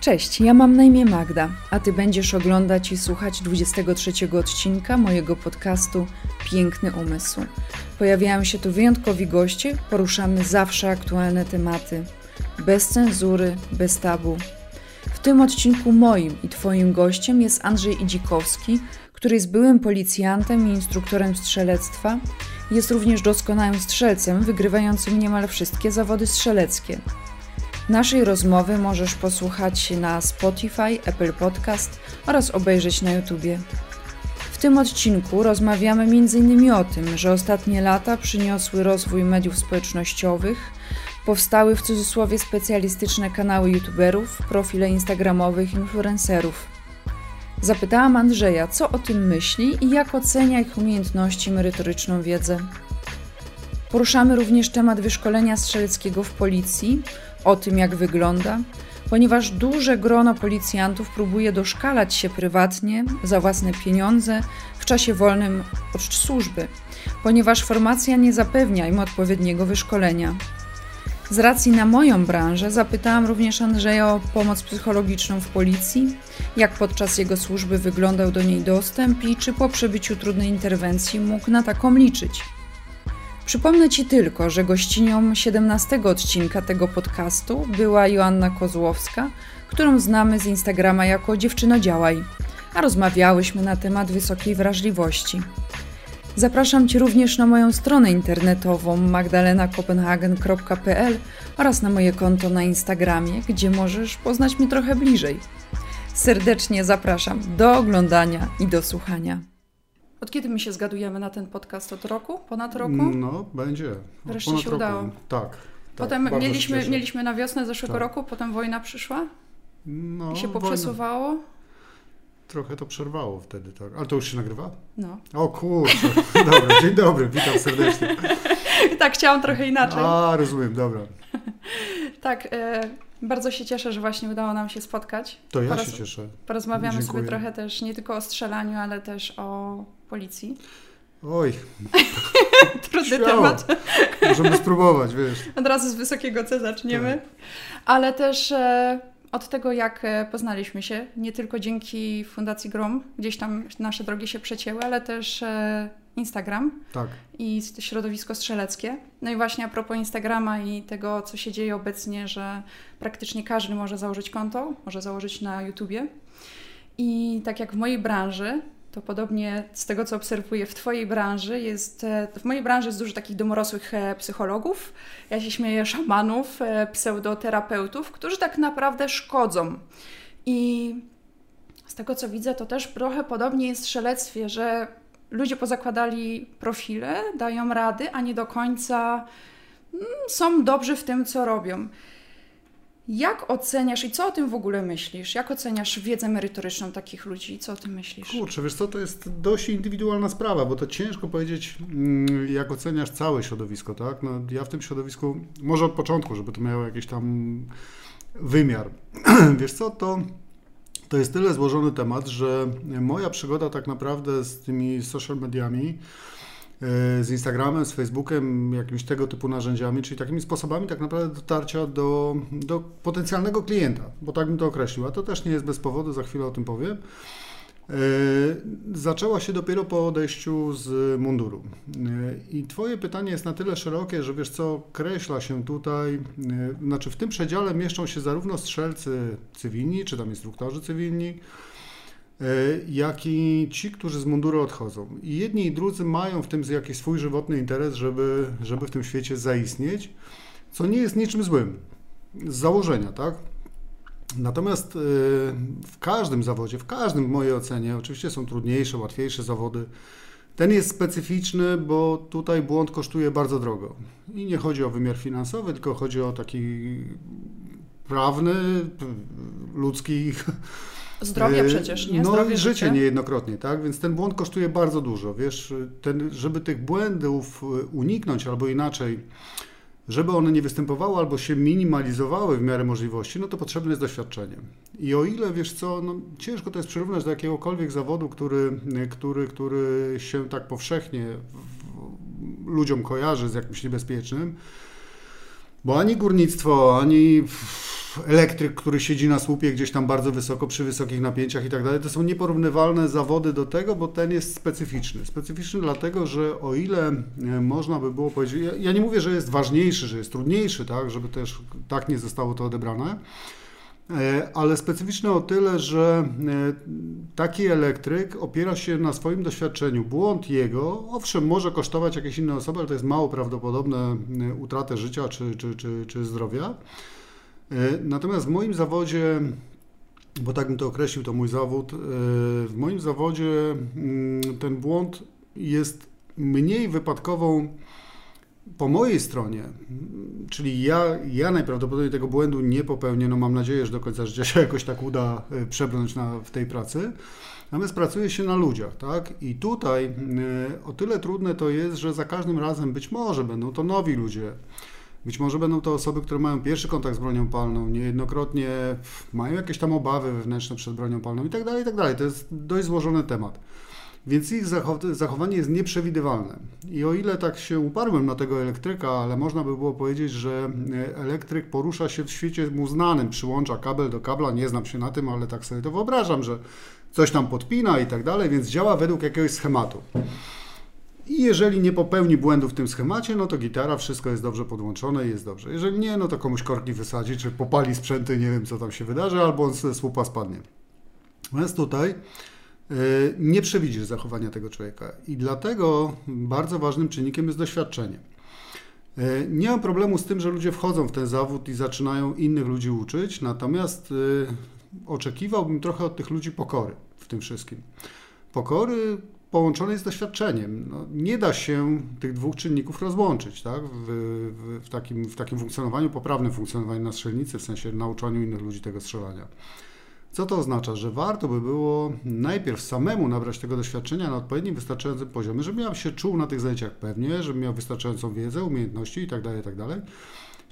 Cześć, ja mam na imię Magda, a ty będziesz oglądać i słuchać 23 odcinka mojego podcastu Piękny Umysł. Pojawiają się tu wyjątkowi goście, poruszamy zawsze aktualne tematy. Bez cenzury, bez tabu. W tym odcinku moim i twoim gościem jest Andrzej Idzikowski, który jest byłym policjantem i instruktorem strzelectwa. Jest również doskonałym strzelcem, wygrywającym niemal wszystkie zawody strzeleckie. Naszej rozmowy możesz posłuchać na Spotify, Apple Podcast oraz obejrzeć na YouTubie. W tym odcinku rozmawiamy m.in. o tym, że ostatnie lata przyniosły rozwój mediów społecznościowych, powstały w cudzysłowie specjalistyczne kanały youtuberów, profile instagramowych influencerów. Zapytałam Andrzeja, co o tym myśli i jak ocenia ich umiejętności merytoryczną wiedzę. Poruszamy również temat wyszkolenia strzeleckiego w policji, o tym jak wygląda, ponieważ duże grono policjantów próbuje doszkalać się prywatnie za własne pieniądze w czasie wolnym od służby, ponieważ formacja nie zapewnia im odpowiedniego wyszkolenia. Z racji na moją branżę zapytałam również Andrzeja o pomoc psychologiczną w policji, jak podczas jego służby wyglądał do niej dostęp i czy po przebyciu trudnej interwencji mógł na taką liczyć. Przypomnę Ci tylko, że gościnią 17 odcinka tego podcastu była Joanna Kozłowska, którą znamy z Instagrama jako Dziewczyno Działaj, a rozmawiałyśmy na temat wysokiej wrażliwości. Zapraszam Cię również na moją stronę internetową magdalenakopenhagen.pl oraz na moje konto na Instagramie, gdzie możesz poznać mnie trochę bliżej. Serdecznie zapraszam do oglądania i do słuchania. Od kiedy my się zgadujemy na ten podcast? Od roku? Ponad roku? No, będzie. Wreszcie Ponad się roku. udało. Tak. Potem tak, bardzo się mieliśmy, mieliśmy na wiosnę zeszłego Tak. roku, potem wojna przyszła no, i się wojna- poprzesuwało. Trochę to przerwało wtedy, tak. Ale to już się nagrywa? No. O kurczę. Dobra, dzień dobry, witam serdecznie. tak, chciałam trochę inaczej. A, rozumiem, dobra. Tak, e, bardzo się cieszę, że właśnie udało nam się spotkać. To ja Poroz- się cieszę. Porozmawiamy Dziękuję. sobie trochę też nie tylko o strzelaniu, ale też o policji. Oj, Trudny Śmiało. temat. możemy spróbować, wiesz. Od razu z wysokiego C zaczniemy. Tak. Ale też e, od tego, jak e, poznaliśmy się, nie tylko dzięki Fundacji Grom, gdzieś tam nasze drogi się przecięły, ale też e, Instagram Tak. i środowisko strzeleckie. No i właśnie a propos Instagrama i tego, co się dzieje obecnie, że praktycznie każdy może założyć konto, może założyć na YouTubie. I tak jak w mojej branży, to podobnie z tego, co obserwuję w Twojej branży, jest, e, w mojej branży jest dużo takich domorosłych e, psychologów, ja się śmieję, szamanów, e, pseudoterapeutów, którzy tak naprawdę szkodzą. I z tego, co widzę, to też trochę podobnie jest w strzelectwie, że ludzie pozakładali profile, dają rady, a nie do końca mm, są dobrzy w tym, co robią. Jak oceniasz i co o tym w ogóle myślisz? Jak oceniasz wiedzę merytoryczną takich ludzi? Co o tym myślisz? Kurczę, wiesz co, to jest dość indywidualna sprawa, bo to ciężko powiedzieć, mm, jak oceniasz całe środowisko, tak? No, ja w tym środowisku, może od początku, żeby to miało jakiś tam wymiar. wiesz co, to, to jest tyle złożony temat, że moja przygoda tak naprawdę z tymi social mediami, z Instagramem, z Facebookiem, jakimiś tego typu narzędziami, czyli takimi sposobami tak naprawdę dotarcia do, do potencjalnego klienta, bo tak bym to określił, a to też nie jest bez powodu, za chwilę o tym powiem. E, Zaczęła się dopiero po odejściu z munduru. E, I Twoje pytanie jest na tyle szerokie, że wiesz co, kreśla się tutaj, e, znaczy w tym przedziale mieszczą się zarówno strzelcy cywilni, czy tam instruktorzy cywilni, e, jak i ci, którzy z munduru odchodzą. I jedni i drudzy mają w tym jakiś swój żywotny interes, żeby, żeby w tym świecie zaistnieć, co nie jest niczym złym z założenia, tak? Natomiast y, w każdym zawodzie, w każdym w mojej ocenie, oczywiście są trudniejsze, łatwiejsze zawody. Ten jest specyficzny, bo tutaj błąd kosztuje bardzo drogo. I nie chodzi o wymiar finansowy, tylko chodzi o taki prawny, ludzki. Zdrowie e, przecież, nie? No Zdrowie, i życie niejednokrotnie, tak? Więc ten błąd kosztuje bardzo dużo. Wiesz, ten, żeby tych błędów y, uniknąć albo inaczej, żeby one nie występowały albo się minimalizowały w miarę możliwości, no to potrzebne jest doświadczenie. I o ile, wiesz co, no ciężko to jest przyrównać do jakiegokolwiek zawodu, który, który, który się tak powszechnie ludziom kojarzy z jakimś niebezpiecznym, bo ani górnictwo, ani elektryk, który siedzi na słupie gdzieś tam bardzo wysoko, przy wysokich napięciach i tak dalej. To są nieporównywalne zawody do tego, bo ten jest specyficzny. Specyficzny dlatego, że o ile e, można by było powiedzieć, ja, ja nie mówię, że jest ważniejszy, że jest trudniejszy, tak, żeby też tak nie zostało to odebrane, e, ale specyficzny o tyle, że taki elektryk opiera się na swoim doświadczeniu. Błąd jego, owszem, może kosztować jakieś inne osoby, ale to jest mało prawdopodobne utratę życia czy, czy, czy, czy zdrowia. E, natomiast w moim zawodzie, bo tak bym to określił, to mój zawód, e, w moim zawodzie mm, ten błąd jest mniej wypadkową po mojej stronie, czyli ja, ja najprawdopodobniej tego błędu nie popełnię, no mam nadzieję, że do końca życia się jakoś tak uda e, przebrnąć na, w tej pracy, natomiast pracuje się na ludziach, tak? I tutaj o tyle trudne to jest, że za każdym razem być może będą to nowi ludzie, być może będą to osoby, które mają pierwszy kontakt z bronią palną, niejednokrotnie mają jakieś tam obawy wewnętrzne przed bronią palną i tak dalej, i tak dalej. To jest dość złożony temat. Więc ich zachowanie jest nieprzewidywalne. I o ile tak się uparłem na tego elektryka, ale można by było powiedzieć, że e, elektryk porusza się w świecie mu znanym, przyłącza kabel do kabla, nie znam się na tym, ale tak sobie to wyobrażam, że coś tam podpina i tak dalej, więc działa według jakiegoś schematu. I jeżeli nie popełni błędu w tym schemacie, no to gitara, wszystko jest dobrze podłączone i jest dobrze. Jeżeli nie, no to komuś korki wysadzi, czy popali sprzęty, nie wiem co tam się wydarzy, albo on ze słupa spadnie. Natomiast tutaj yy, nie przewidzisz zachowania tego człowieka i dlatego bardzo ważnym czynnikiem jest doświadczenie. Yy, nie mam problemu z tym, że ludzie wchodzą w ten zawód i zaczynają innych ludzi uczyć, natomiast yy, oczekiwałbym trochę od tych ludzi pokory w tym wszystkim. Pokory, połączone z doświadczeniem. No, nie da się tych dwóch czynników rozłączyć tak? W, w, w, takim, w takim funkcjonowaniu, poprawnym funkcjonowaniu na strzelnicy, w sensie nauczaniu innych ludzi tego strzelania. Co to oznacza? Że warto by było najpierw samemu nabrać tego doświadczenia na odpowiednim, wystarczającym poziomie, żebym ja się czuł na tych zajęciach pewnie, żebym miał wystarczającą wiedzę, umiejętności itd., tak itd. Tak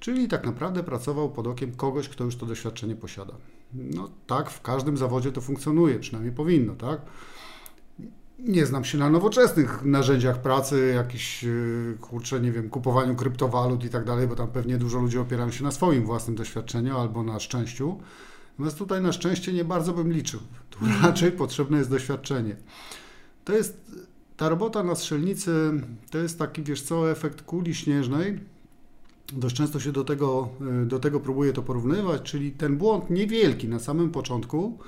Czyli tak naprawdę pracował pod okiem kogoś, kto już to doświadczenie posiada. No tak, w każdym zawodzie to funkcjonuje, przynajmniej powinno, tak? Nie znam się na nowoczesnych narzędziach pracy, jakiś, y, kurczę, nie wiem, kupowaniu kryptowalut i tak dalej, bo tam pewnie dużo ludzi opierają się na swoim własnym doświadczeniu albo na szczęściu. Natomiast tutaj na szczęście nie bardzo bym liczył. Tu mhm. raczej potrzebne jest doświadczenie. To jest, ta robota na strzelnicy to jest taki, wiesz co, efekt kuli śnieżnej. Dość często się do tego, y, do tego próbuje to porównywać, czyli ten błąd niewielki na samym początku,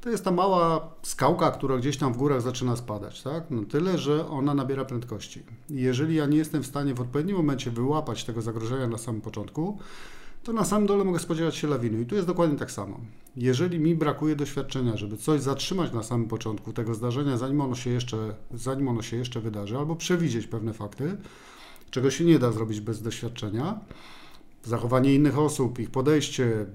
to jest ta mała skałka, która gdzieś tam w górach zaczyna spadać, tak? No tyle, że ona nabiera prędkości. Jeżeli ja nie jestem w stanie w odpowiednim momencie wyłapać tego zagrożenia na samym początku, to na samym dole mogę spodziewać się lawiny. I tu jest dokładnie tak samo. Jeżeli mi brakuje doświadczenia, żeby coś zatrzymać na samym początku tego zdarzenia, zanim ono się jeszcze, zanim ono się jeszcze wydarzy, albo przewidzieć pewne fakty, czego się nie da zrobić bez doświadczenia, zachowanie innych osób, ich podejście,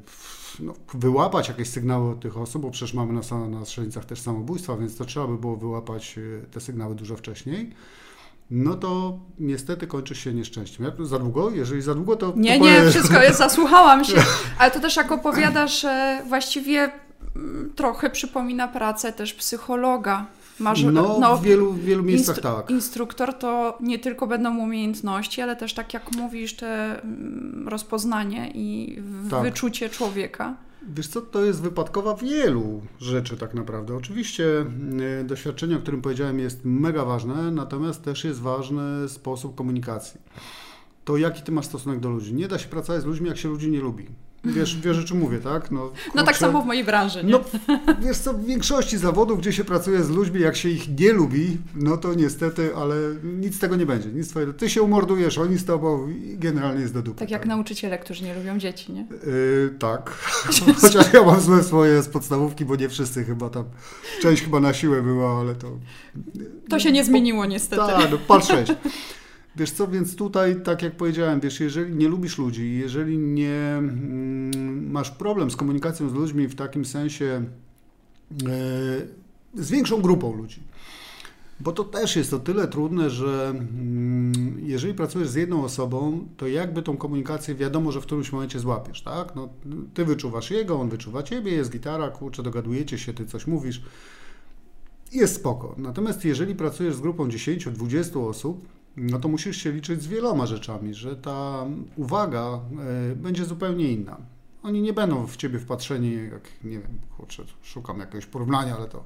no, wyłapać jakieś sygnały od tych osób, bo przecież mamy na, na strzelnicach też samobójstwa, więc to trzeba by było wyłapać e, te sygnały dużo wcześniej no to niestety kończy się nieszczęściem. Jak za długo? Jeżeli za długo, to. Nie, to nie, wszystko jest, zasłuchałam się. Ale to też jak opowiadasz, właściwie mm, trochę przypomina pracę też psychologa. Masz, no, no, w wielu, wielu miejscach instru tak. Instruktor to nie tylko będą umiejętności, ale też tak jak mówisz, te mm, rozpoznanie i tak. wyczucie człowieka. Wiesz co, to jest wypadkowa wielu rzeczy tak naprawdę. Oczywiście y, doświadczenie, o którym powiedziałem, jest mega ważne, natomiast też jest ważny sposób komunikacji. To jaki ty masz stosunek do ludzi. Nie da się pracować z ludźmi, jak się ludzi nie lubi. Wiesz, wiesz o czym mówię, tak? No, kurczę, no tak samo w mojej branży, nie? No, wiesz co, w większości zawodów, gdzie się pracuje z ludźmi, jak się ich nie lubi, no to niestety, ale nic z tego nie będzie. Nic twojego. Ty się umordujesz, oni z tobą i generalnie jest do dupy. Tak jak tak? nauczyciele, którzy nie lubią dzieci, nie? Yy, tak. Chociaż ja mam złe swoje z podstawówki, bo nie wszyscy chyba tam, część chyba na siłę była, ale to... To się nie zmieniło niestety. Tak, no patrzeć. Wiesz co, więc tutaj, tak jak powiedziałem, wiesz, jeżeli nie lubisz ludzi, jeżeli nie mm, masz problem z komunikacją z ludźmi w takim sensie e, z większą grupą ludzi, bo to też jest o tyle trudne, że mm, jeżeli pracujesz z jedną osobą, to jakby tą komunikację wiadomo, że w którymś momencie złapiesz, tak? No, ty wyczuwasz jego, on wyczuwa ciebie, jest gitara, kurczę, dogadujecie się, ty coś mówisz, jest spoko. Natomiast jeżeli pracujesz z grupą 10-20 osób, no to musisz się liczyć z wieloma rzeczami, że ta uwaga e, będzie zupełnie inna. Oni nie będą w ciebie wpatrzeni, jak nie wiem, kurczę, szukam jakiegoś porównania, ale to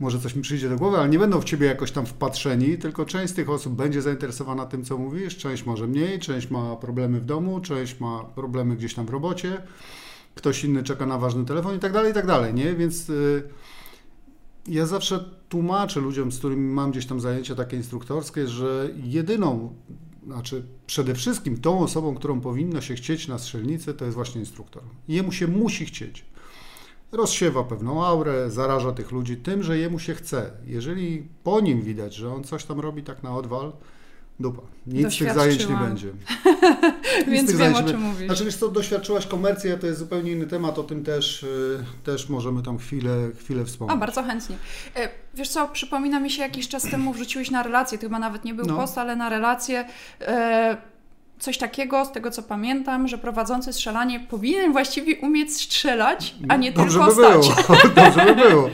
może coś mi przyjdzie do głowy, ale nie będą w ciebie jakoś tam wpatrzeni, tylko część z tych osób będzie zainteresowana tym, co mówisz, część może mniej, część ma problemy w domu, część ma problemy gdzieś tam w robocie, ktoś inny czeka na ważny telefon i tak dalej, i tak dalej, nie? Więc y, ja zawsze tłumaczę ludziom, z którymi mam gdzieś tam zajęcia takie instruktorskie, że jedyną, znaczy przede wszystkim tą osobą, którą powinno się chcieć na strzelnicy, to jest właśnie instruktor. Jemu się musi chcieć rozsiewa pewną aurę, zaraża tych ludzi tym, że jemu się chce. Jeżeli po nim widać, że on coś tam robi tak na odwal, dupa. Nic z tych zajęć nie będzie. Więc wiem, o czym mówisz. Znaczy, wiesz co, doświadczyłaś komercję, to jest zupełnie inny temat, o tym też, y, też możemy tam chwilę, chwilę wspomnieć. A, bardzo chętnie. E, wiesz co, przypomina mi się jakiś czas temu wrzuciłeś na relację, to chyba nawet nie był no. post, ale na relację e, coś takiego, z tego co pamiętam, że prowadzący strzelanie powinien właściwie umieć strzelać, a nie Dobrze tylko by stać. Było. Dobrze by było.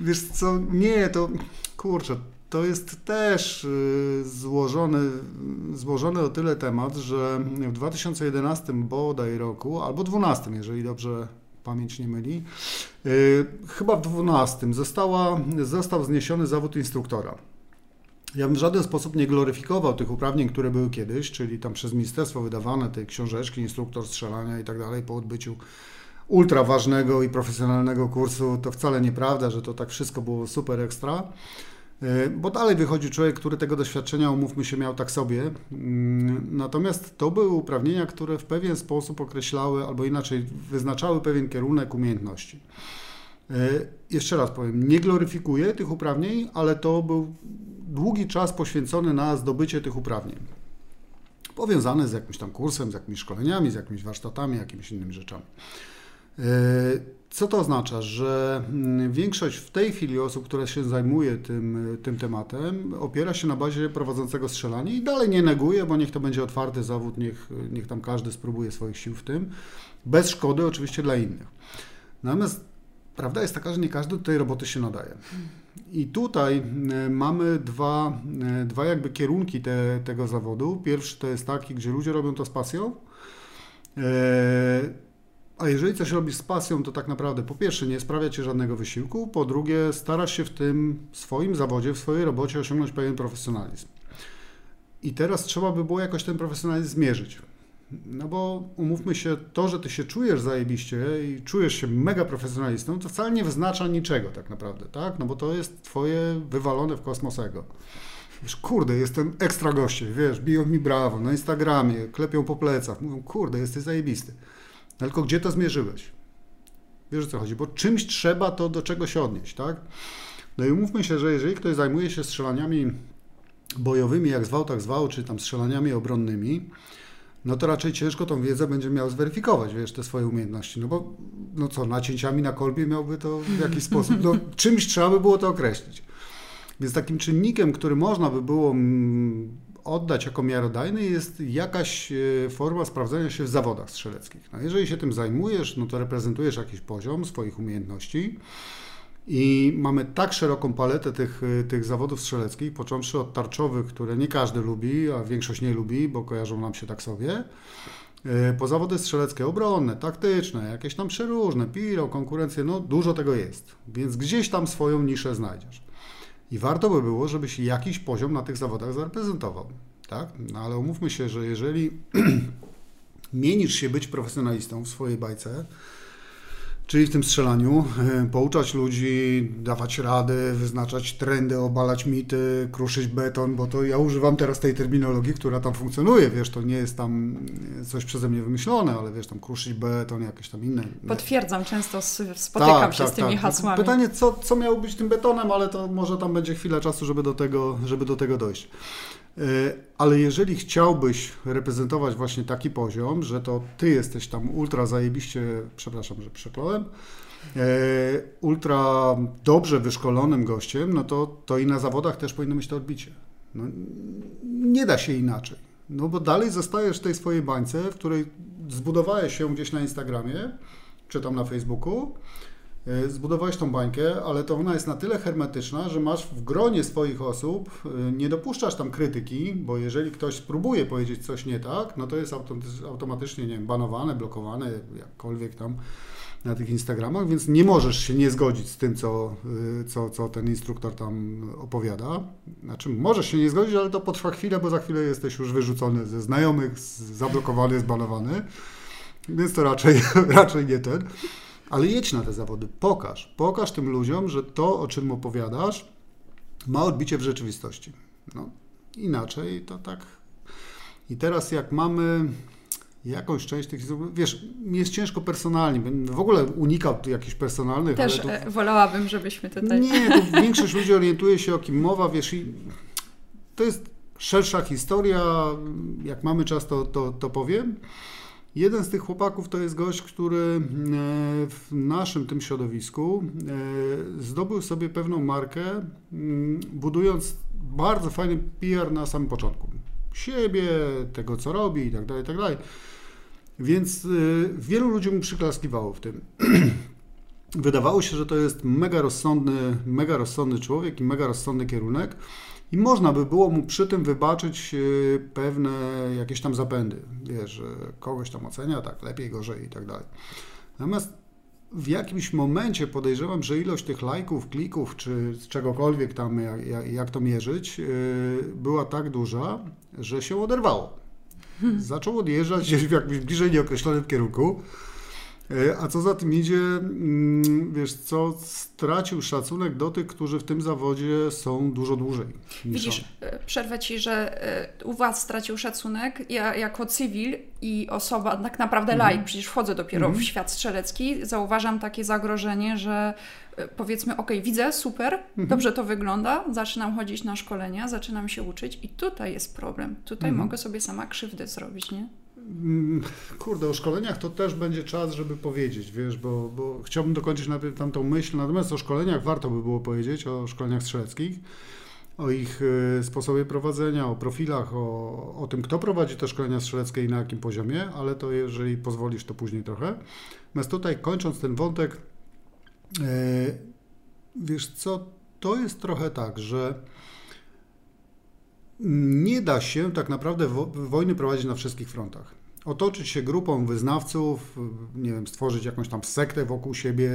Wiesz co, nie, to kurczę, to jest też y, złożony, złożony o tyle temat, że w 2011 bodaj roku, albo 12, jeżeli dobrze pamięć nie myli, y, chyba w 12 została, został zniesiony zawód instruktora. Ja bym w żaden sposób nie gloryfikował tych uprawnień, które były kiedyś, czyli tam przez ministerstwo wydawane te książeczki, instruktor strzelania i tak dalej po odbyciu ultra ważnego i profesjonalnego kursu. To wcale nieprawda, że to tak wszystko było super ekstra. E, bo dalej wychodzi człowiek, który tego doświadczenia, umówmy się, miał tak sobie. Mm, natomiast to były uprawnienia, które w pewien sposób określały, albo inaczej wyznaczały pewien kierunek umiejętności. E, jeszcze raz powiem, nie gloryfikuję tych uprawnień, ale to był długi czas poświęcony na zdobycie tych uprawnień. Powiązane z jakimś tam kursem, z jakimiś szkoleniami, z jakimiś warsztatami, jakimiś innymi rzeczami. E, co to oznacza? Że mm, większość w tej chwili osób, które się zajmuje tym, tym tematem, opiera się na bazie prowadzącego strzelanie i dalej nie neguje, bo niech to będzie otwarty zawód, niech, niech tam każdy spróbuje swoich sił w tym, bez szkody oczywiście dla innych. Natomiast prawda jest taka, że nie każdy do tej roboty się nadaje. I tutaj e, mamy dwa, e, dwa jakby kierunki te, tego zawodu. Pierwszy to jest taki, gdzie ludzie robią to z pasją. A jeżeli coś robisz z pasją, to tak naprawdę po pierwsze nie sprawia ci żadnego wysiłku, po drugie starasz się w tym swoim zawodzie, w swojej robocie osiągnąć pewien profesjonalizm. I teraz trzeba by było jakoś ten profesjonalizm zmierzyć. No bo umówmy się, to, że ty się czujesz zajebiście i czujesz się mega profesjonalistą, to wcale nie wyznacza niczego tak naprawdę, tak? No bo to jest twoje wywalone w kosmos ego. Wiesz, kurde, jestem ekstra goście, wiesz, biją mi brawo na Instagramie, klepią po plecach, mówią, kurde, jesteś zajebisty. No tylko gdzie to zmierzyłeś? Wiesz o co chodzi? Bo czymś trzeba to do czego się odnieść, tak? No i umówmy się, że jeżeli ktoś zajmuje się strzelaniami bojowymi, jak zwał, tak zwał, czy tam strzelaniami obronnymi, no to raczej ciężko tą wiedzę będzie miał zweryfikować, wiesz, te swoje umiejętności. No bo, no co, nacięciami na kolbie miałby to w jakiś sposób, no czymś trzeba by było to określić. Więc takim czynnikiem, który można by było mm, oddać jako miarodajny jest jakaś e, forma sprawdzenia się w zawodach strzeleckich. No jeżeli się tym zajmujesz, no to reprezentujesz jakiś poziom swoich umiejętności, i mamy tak szeroką paletę tych, y, tych zawodów strzeleckich, począwszy od tarczowych, które nie każdy lubi, a większość nie lubi, bo kojarzą nam się tak sobie, y, po zawody strzeleckie obronne, taktyczne, jakieś tam przeróżne, piro, konkurencje, no dużo tego jest. Więc gdzieś tam swoją niszę znajdziesz. I warto by było, żebyś jakiś poziom na tych zawodach zareprezentował. Tak? No ale umówmy się, że jeżeli mienisz się być profesjonalistą w swojej bajce, Czyli w tym strzelaniu e, pouczać ludzi, dawać rady, wyznaczać trendy, obalać mity, kruszyć beton, bo to ja używam teraz tej terminologii, która tam funkcjonuje, wiesz, to nie jest tam coś przeze mnie wymyślone, ale wiesz, tam kruszyć beton, jakieś tam inne. Potwierdzam, często spotykam tak, się tak, z tymi tak. hasłami. Pytanie, co, co miało być tym betonem, ale to może tam będzie chwilę czasu, żeby do tego, żeby do tego dojść. E, ale jeżeli chciałbyś reprezentować właśnie taki poziom, że to ty jesteś tam ultra zajebiście, przepraszam, że przekląłem, e, ultra dobrze wyszkolonym gościem, no to, to i na zawodach też powinno mieć to odbicie. No, nie da się inaczej. No bo dalej zostajesz w tej swojej bańce, w której zbudowałeś się gdzieś na Instagramie, czy tam na Facebooku zbudowałeś tą bańkę, ale to ona jest na tyle hermetyczna, że masz w gronie swoich osób, e, nie dopuszczasz tam krytyki, bo jeżeli ktoś spróbuje powiedzieć coś nie tak, no to jest automatycznie, nie wiem, banowane, blokowane, jakkolwiek tam na tych Instagramach, więc nie możesz się nie zgodzić z tym, co, e, co, co ten instruktor tam opowiada. Znaczy, możesz się nie zgodzić, ale to potrwa chwilę, bo za chwilę jesteś już wyrzucony ze znajomych, zablokowany, zbanowany, więc to raczej, raczej nie ten. Ale jedź na te zawody, pokaż. Pokaż tym ludziom, że to, o czym opowiadasz, ma odbicie w rzeczywistości. No, inaczej to tak. I teraz jak mamy jakąś część tych, wiesz, mi jest ciężko personalnie, w ogóle unikam tu jakichś personalnych. Też tu, e, wolałabym, żebyśmy tutaj... Nie, tu większość ludzi orientuje się o kim mowa, wiesz, i to jest szersza historia, jak mamy czas to, to, to powiem. Jeden z tych chłopaków to jest gość, który e, w naszym tym środowisku e, zdobył sobie pewną markę, mm, budując bardzo fajny PR na samym początku. Siebie, tego co robi i tak dalej, i tak dalej. Więc e, wielu ludzi mu przyklaskiwało w tym. Wydawało się, że to jest mega rozsądny, mega rozsądny człowiek i mega rozsądny kierunek. I można by było mu przy tym wybaczyć y, pewne jakieś tam zapędy. Wiesz, że kogoś tam ocenia tak lepiej, gorzej i tak dalej. Natomiast w jakimś momencie podejrzewam, że ilość tych lajków, klików czy czegokolwiek tam, jak, jak to mierzyć, y, była tak duża, że się oderwało. Hmm. Zaczął odjeżdżać gdzieś w jakimś bliżej nieokreślonym kierunku. E, a co za tym idzie, mm, wiesz co, stracił szacunek do tych, którzy w tym zawodzie są dużo dłużej. Widzisz, on. E, przerwę Ci, że e, u Was stracił szacunek. Ja jako cywil i osoba, tak naprawdę mhm. laik, przecież wchodzę dopiero mhm. w świat strzelecki, zauważam takie zagrożenie, że powiedzmy, ok, widzę, super, mhm. dobrze to wygląda, zaczynam chodzić na szkolenia, zaczynam się uczyć i tutaj jest problem. Tutaj mhm. mogę sobie sama krzywdę zrobić, nie? Kurde, o szkoleniach to też będzie czas, żeby powiedzieć, wiesz, bo, bo chciałbym dokończyć najpierw tamtą myśl, natomiast o szkoleniach warto by było powiedzieć, o szkoleniach strzeleckich, o ich y, sposobie prowadzenia, o profilach, o, o tym, kto prowadzi te szkolenia strzeleckie i na jakim poziomie, ale to jeżeli pozwolisz, to później trochę. Natomiast tutaj kończąc ten wątek, y, wiesz co, to jest trochę tak, że nie da się tak naprawdę wojny prowadzić na wszystkich frontach. Otoczyć się grupą wyznawców, nie wiem, stworzyć jakąś tam sektę wokół siebie,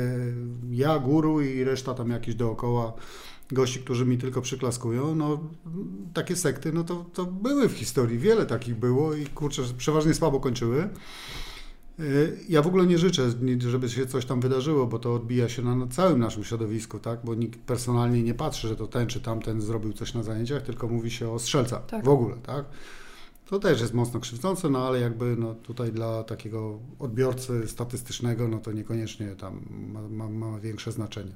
ja, guru i reszta tam jakieś dookoła gości, którzy mi tylko przyklaskują, no takie sekty, no to, to były w historii, wiele takich było i kurczę, przeważnie słabo kończyły. Y, ja w ogóle nie życzę, żeby się coś tam wydarzyło, bo to odbija się na całym naszym środowisku, tak? Bo nikt personalnie nie patrzy, że to ten czy tamten zrobił coś na zajęciach, tylko mówi się o strzelca tak. w ogóle, tak? To też jest mocno krzywdzące, no ale jakby no, tutaj dla takiego odbiorcy statystycznego, no to niekoniecznie tam ma, ma, ma większe znaczenie.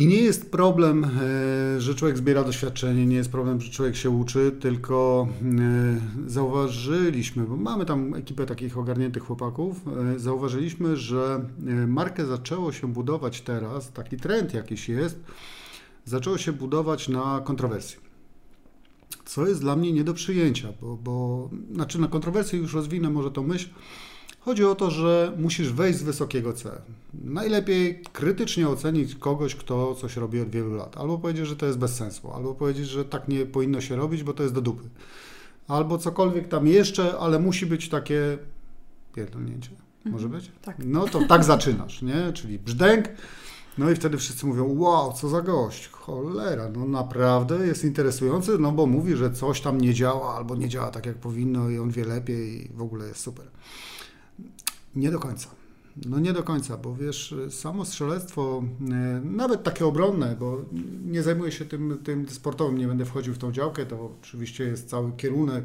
I nie jest problem, e, że człowiek zbiera doświadczenie, nie jest problem, że człowiek się uczy, tylko e, zauważyliśmy, bo mamy tam ekipę takich ogarniętych chłopaków, e, zauważyliśmy, że markę zaczęło się budować teraz, taki trend jakiś jest, zaczęło się budować na kontrowersji. Co jest dla mnie nie do przyjęcia, bo, bo znaczy na kontrowersji już rozwinę może tą myśl, Chodzi o to, że musisz wejść z wysokiego C. Najlepiej krytycznie ocenić kogoś, kto coś robi od wielu lat. Albo powiedzieć, że to jest bez sensu, albo powiedzieć, że tak nie powinno się robić, bo to jest do dupy. Albo cokolwiek tam jeszcze, ale musi być takie pierdolnięcie. Może mhm. być? Tak. No to tak zaczynasz, nie? Czyli brzdęk. No i wtedy wszyscy mówią, wow, co za gość, cholera, no naprawdę jest interesujący, no bo mówi, że coś tam nie działa albo nie działa tak jak powinno i on wie lepiej i w ogóle jest super. Nie do końca. No nie do końca, bo wiesz, samo strzelectwo, e, nawet takie obronne, bo nie zajmuję się tym, tym sportowym, nie będę wchodził w tą działkę, to oczywiście jest cały kierunek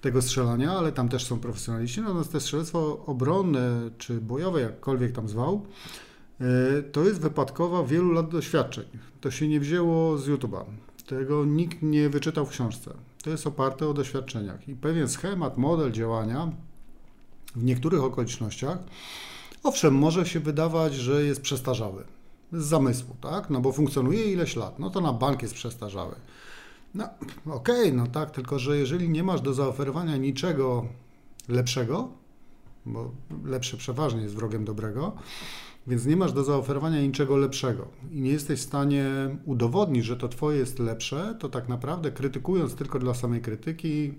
tego strzelania, ale tam też są profesjonaliści, natomiast to strzelectwo obronne czy bojowe, jakkolwiek tam zwał, e, to jest wypadkowa wielu lat doświadczeń. To się nie wzięło z YouTube'a. Tego nikt nie wyczytał w książce. To jest oparte o doświadczeniach i pewien schemat, model działania w niektórych okolicznościach, owszem, może się wydawać, że jest przestarzały z zamysłu, tak? No bo funkcjonuje ileś lat, no to na bank jest przestarzały. No okej, okay, no tak, tylko że jeżeli nie masz do zaoferowania niczego lepszego, bo lepsze przeważnie jest wrogiem dobrego. Więc nie masz do zaoferowania niczego lepszego i nie jesteś w stanie udowodnić, że to twoje jest lepsze, to tak naprawdę krytykując tylko dla samej krytyki,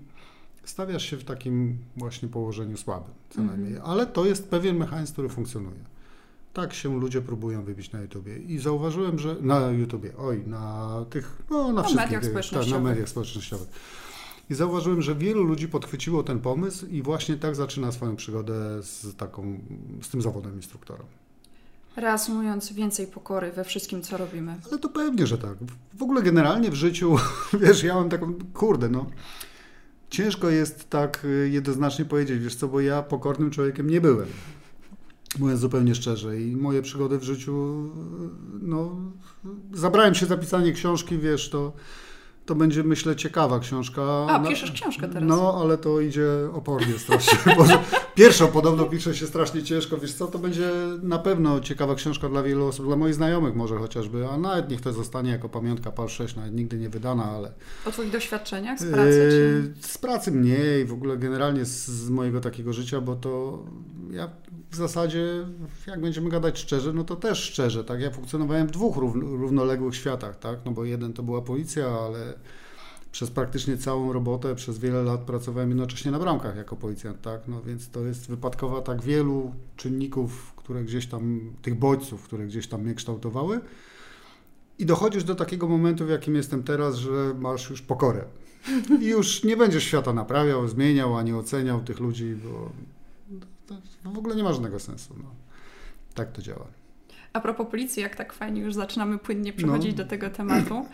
stawiasz się w takim właśnie położeniu słabym, co Mhm. najmniej. Ale to jest pewien mechanizm, który funkcjonuje. Tak się ludzie próbują wybić na YouTubie. I zauważyłem, że na YouTubie, oj, na tych, no na wszystkich, mediach. Tak, na mediach społecznościowych. I zauważyłem, że wielu ludzi podchwyciło ten pomysł i właśnie tak zaczyna swoją przygodę z taką, z tym zawodem instruktora. Reasumując, więcej pokory we wszystkim, co robimy. Ale to pewnie, że tak. W ogóle generalnie w życiu, wiesz, ja mam taką, kurde, no, ciężko jest tak y, jednoznacznie powiedzieć, wiesz co, bo ja pokornym człowiekiem nie byłem. Mówiąc zupełnie szczerze i moje przygody w życiu, y, no, zabrałem się za pisanie książki, wiesz, to, to będzie, myślę, ciekawa książka. A, piszesz książkę teraz. No, ale to idzie opornie strasznie. Pierwszą podobno pisze się strasznie ciężko, wiesz co, to będzie na pewno ciekawa książka dla wielu osób, dla moich znajomych może chociażby, a nawet niech to zostanie jako pamiątka PAL 6, nawet nigdy nie wydana, ale... O Twoich doświadczeniach z pracy? Czy... Yy, Z pracy mniej, w ogóle generalnie z, z mojego takiego życia, bo to ja w zasadzie, jak będziemy gadać szczerze, no to też szczerze, tak? Ja funkcjonowałem w dwóch rów, równoległych światach, tak? No bo jeden to była policja, ale przez praktycznie całą robotę, przez wiele lat pracowałem jednocześnie na bramkach jako policjant, tak? No więc to jest wypadkowa tak wielu czynników, które gdzieś tam, tych bodźców, które gdzieś tam mnie kształtowały. I dochodzisz do takiego momentu, w jakim jestem teraz, że masz już pokorę. I już nie będziesz świata naprawiał, zmieniał, ani oceniał tych ludzi, bo to w ogóle nie ma żadnego sensu. No. Tak to działa. A propos policji, jak tak fajnie już zaczynamy płynnie przechodzić No. do tego tematu.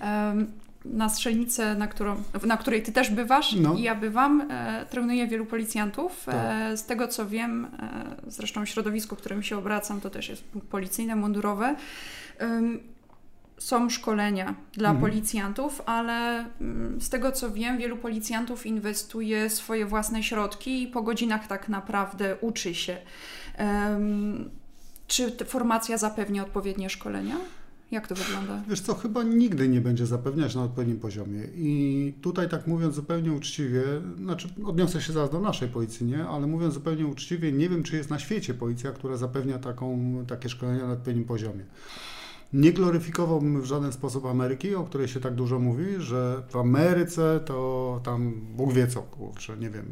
Em, Na strzelnicę, na, którą, na której ty też bywasz No. i ja bywam, e, trenuję wielu policjantów. Tak. E, z tego co wiem, e, zresztą środowisko, w którym się obracam, to też jest policyjne, mundurowe. Są szkolenia dla Mhm. policjantów, ale mm, z tego co wiem, wielu policjantów inwestuje swoje własne środki i po godzinach tak naprawdę uczy się. Em, czy formacja zapewnia odpowiednie szkolenia? Jak to wygląda? Wiesz co, chyba nigdy nie będzie zapewniać na odpowiednim poziomie. I tutaj tak mówiąc zupełnie uczciwie, znaczy odniosę się zaraz do naszej policji, nie? Ale mówiąc zupełnie uczciwie, nie wiem, czy jest na świecie policja, która zapewnia taką, takie szkolenia na odpowiednim poziomie. Nie gloryfikowałbym w żaden sposób Ameryki, o której się tak dużo mówi, że w Ameryce to tam Bóg wie co, kurczę, nie wiem,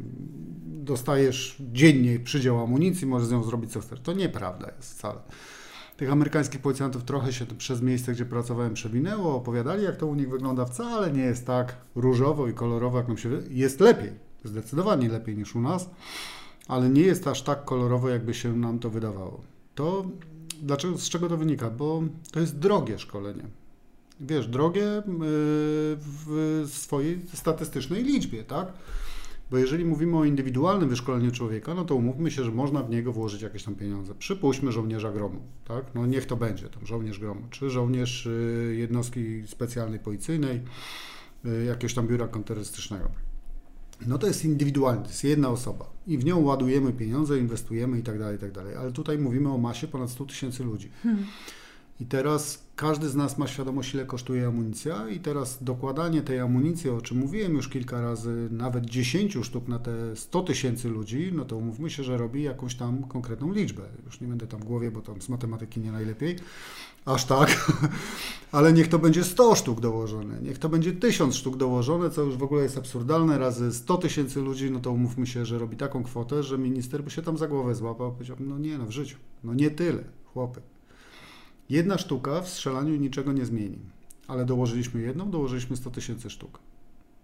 dostajesz dziennie przydział amunicji, możesz z nią zrobić co chcesz. To nieprawda jest wcale. Tych amerykańskich policjantów trochę się przez miejsce, gdzie pracowałem, przewinęło, opowiadali, jak to u nich wygląda. Wcale nie jest tak różowo i kolorowo, jak nam się wydaje. Jest lepiej, zdecydowanie lepiej niż u nas, ale nie jest aż tak kolorowo, jakby się nam to wydawało. To dlaczego, z czego to wynika? Bo to jest drogie szkolenie. Wiesz, drogie yy, w swojej statystycznej liczbie, tak? Bo jeżeli mówimy o indywidualnym wyszkoleniu człowieka, no to umówmy się, że można w niego włożyć jakieś tam pieniądze. Przypuśćmy żołnierza gromu, tak? No niech to będzie, tam żołnierz gromu, czy żołnierz y, jednostki specjalnej policyjnej, y, jakiegoś tam biura kontrterrorystycznego. No to jest indywidualny, to jest jedna osoba i w nią ładujemy pieniądze, inwestujemy i tak dalej, i tak dalej. Ale tutaj mówimy o masie ponad 100 tysięcy ludzi. I teraz każdy z nas ma świadomość, ile kosztuje amunicja, i teraz dokładanie tej amunicji, o czym mówiłem już kilka razy, nawet 10 sztuk na te 100 tysięcy ludzi, no to umówmy się, że robi jakąś tam konkretną liczbę. Już nie będę tam w głowie, bo tam z matematyki nie najlepiej, aż tak, ale niech to będzie 100 sztuk dołożone, niech to będzie 1000 sztuk dołożone, co już w ogóle jest absurdalne, razy 100 tysięcy ludzi, no to umówmy się, że robi taką kwotę, że minister by się tam za głowę złapał, powiedział, no nie, no w życiu, no nie tyle, chłopy. Jedna sztuka w strzelaniu niczego nie zmieni, ale dołożyliśmy jedną, dołożyliśmy 100 tysięcy sztuk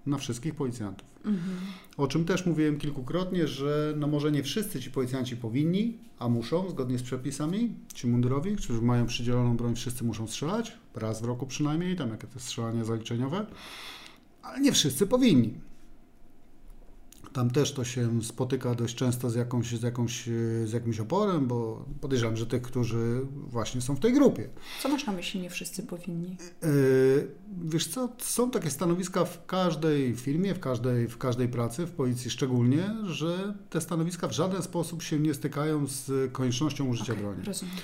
na wszystkich policjantów. Mhm. O czym też mówiłem kilkukrotnie, że no może nie wszyscy ci policjanci powinni, a muszą, zgodnie z przepisami, ci mundurowi, którzy mają przydzieloną broń, wszyscy muszą strzelać, raz w roku przynajmniej, tam jakie to strzelanie zaliczeniowe, ale nie wszyscy powinni. Tam też to się spotyka dość często z, jakąś, z, jakąś, z jakimś oporem, bo podejrzewam, że tych, którzy właśnie są w tej grupie. Co masz na myśli, nie wszyscy powinni? Yy, Wiesz co, są takie stanowiska w każdej firmie, w każdej, w każdej pracy, w policji szczególnie, że te stanowiska w żaden sposób się nie stykają z koniecznością użycia Okej, broni. Rozumiem.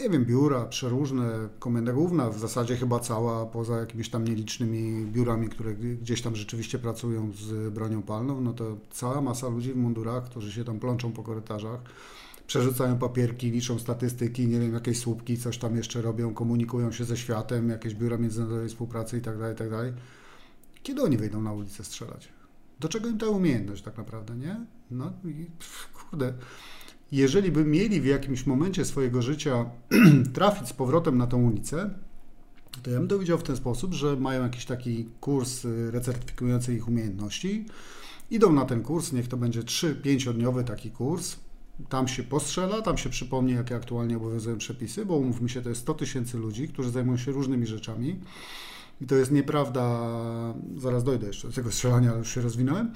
Nie wiem, biura przeróżne, komenda główna, w zasadzie chyba cała, poza jakimiś tam nielicznymi biurami, które gdzieś tam rzeczywiście pracują z bronią palną, no to cała masa ludzi w mundurach, którzy się tam plączą po korytarzach, przerzucają papierki, liczą statystyki, nie wiem, jakieś słupki, coś tam jeszcze robią, komunikują się ze światem, jakieś biura międzynarodowej współpracy tak. Tak Kiedy oni wyjdą na ulicę strzelać? Do czego im ta umiejętność tak naprawdę, nie? No i kurde jeżeli by mieli w jakimś momencie swojego życia trafić z powrotem na tą ulicę, to ja bym to widział w ten sposób, że mają jakiś taki kurs y, recertyfikujący ich umiejętności, idą na ten kurs, niech to będzie 3-5-dniowy taki kurs, tam się postrzela, tam się przypomni, jakie aktualnie obowiązują przepisy, bo umówmy się, to jest 100 tysięcy ludzi, którzy zajmują się różnymi rzeczami. I to jest nieprawda, zaraz dojdę jeszcze do tego strzelania, ale już się rozwinąłem.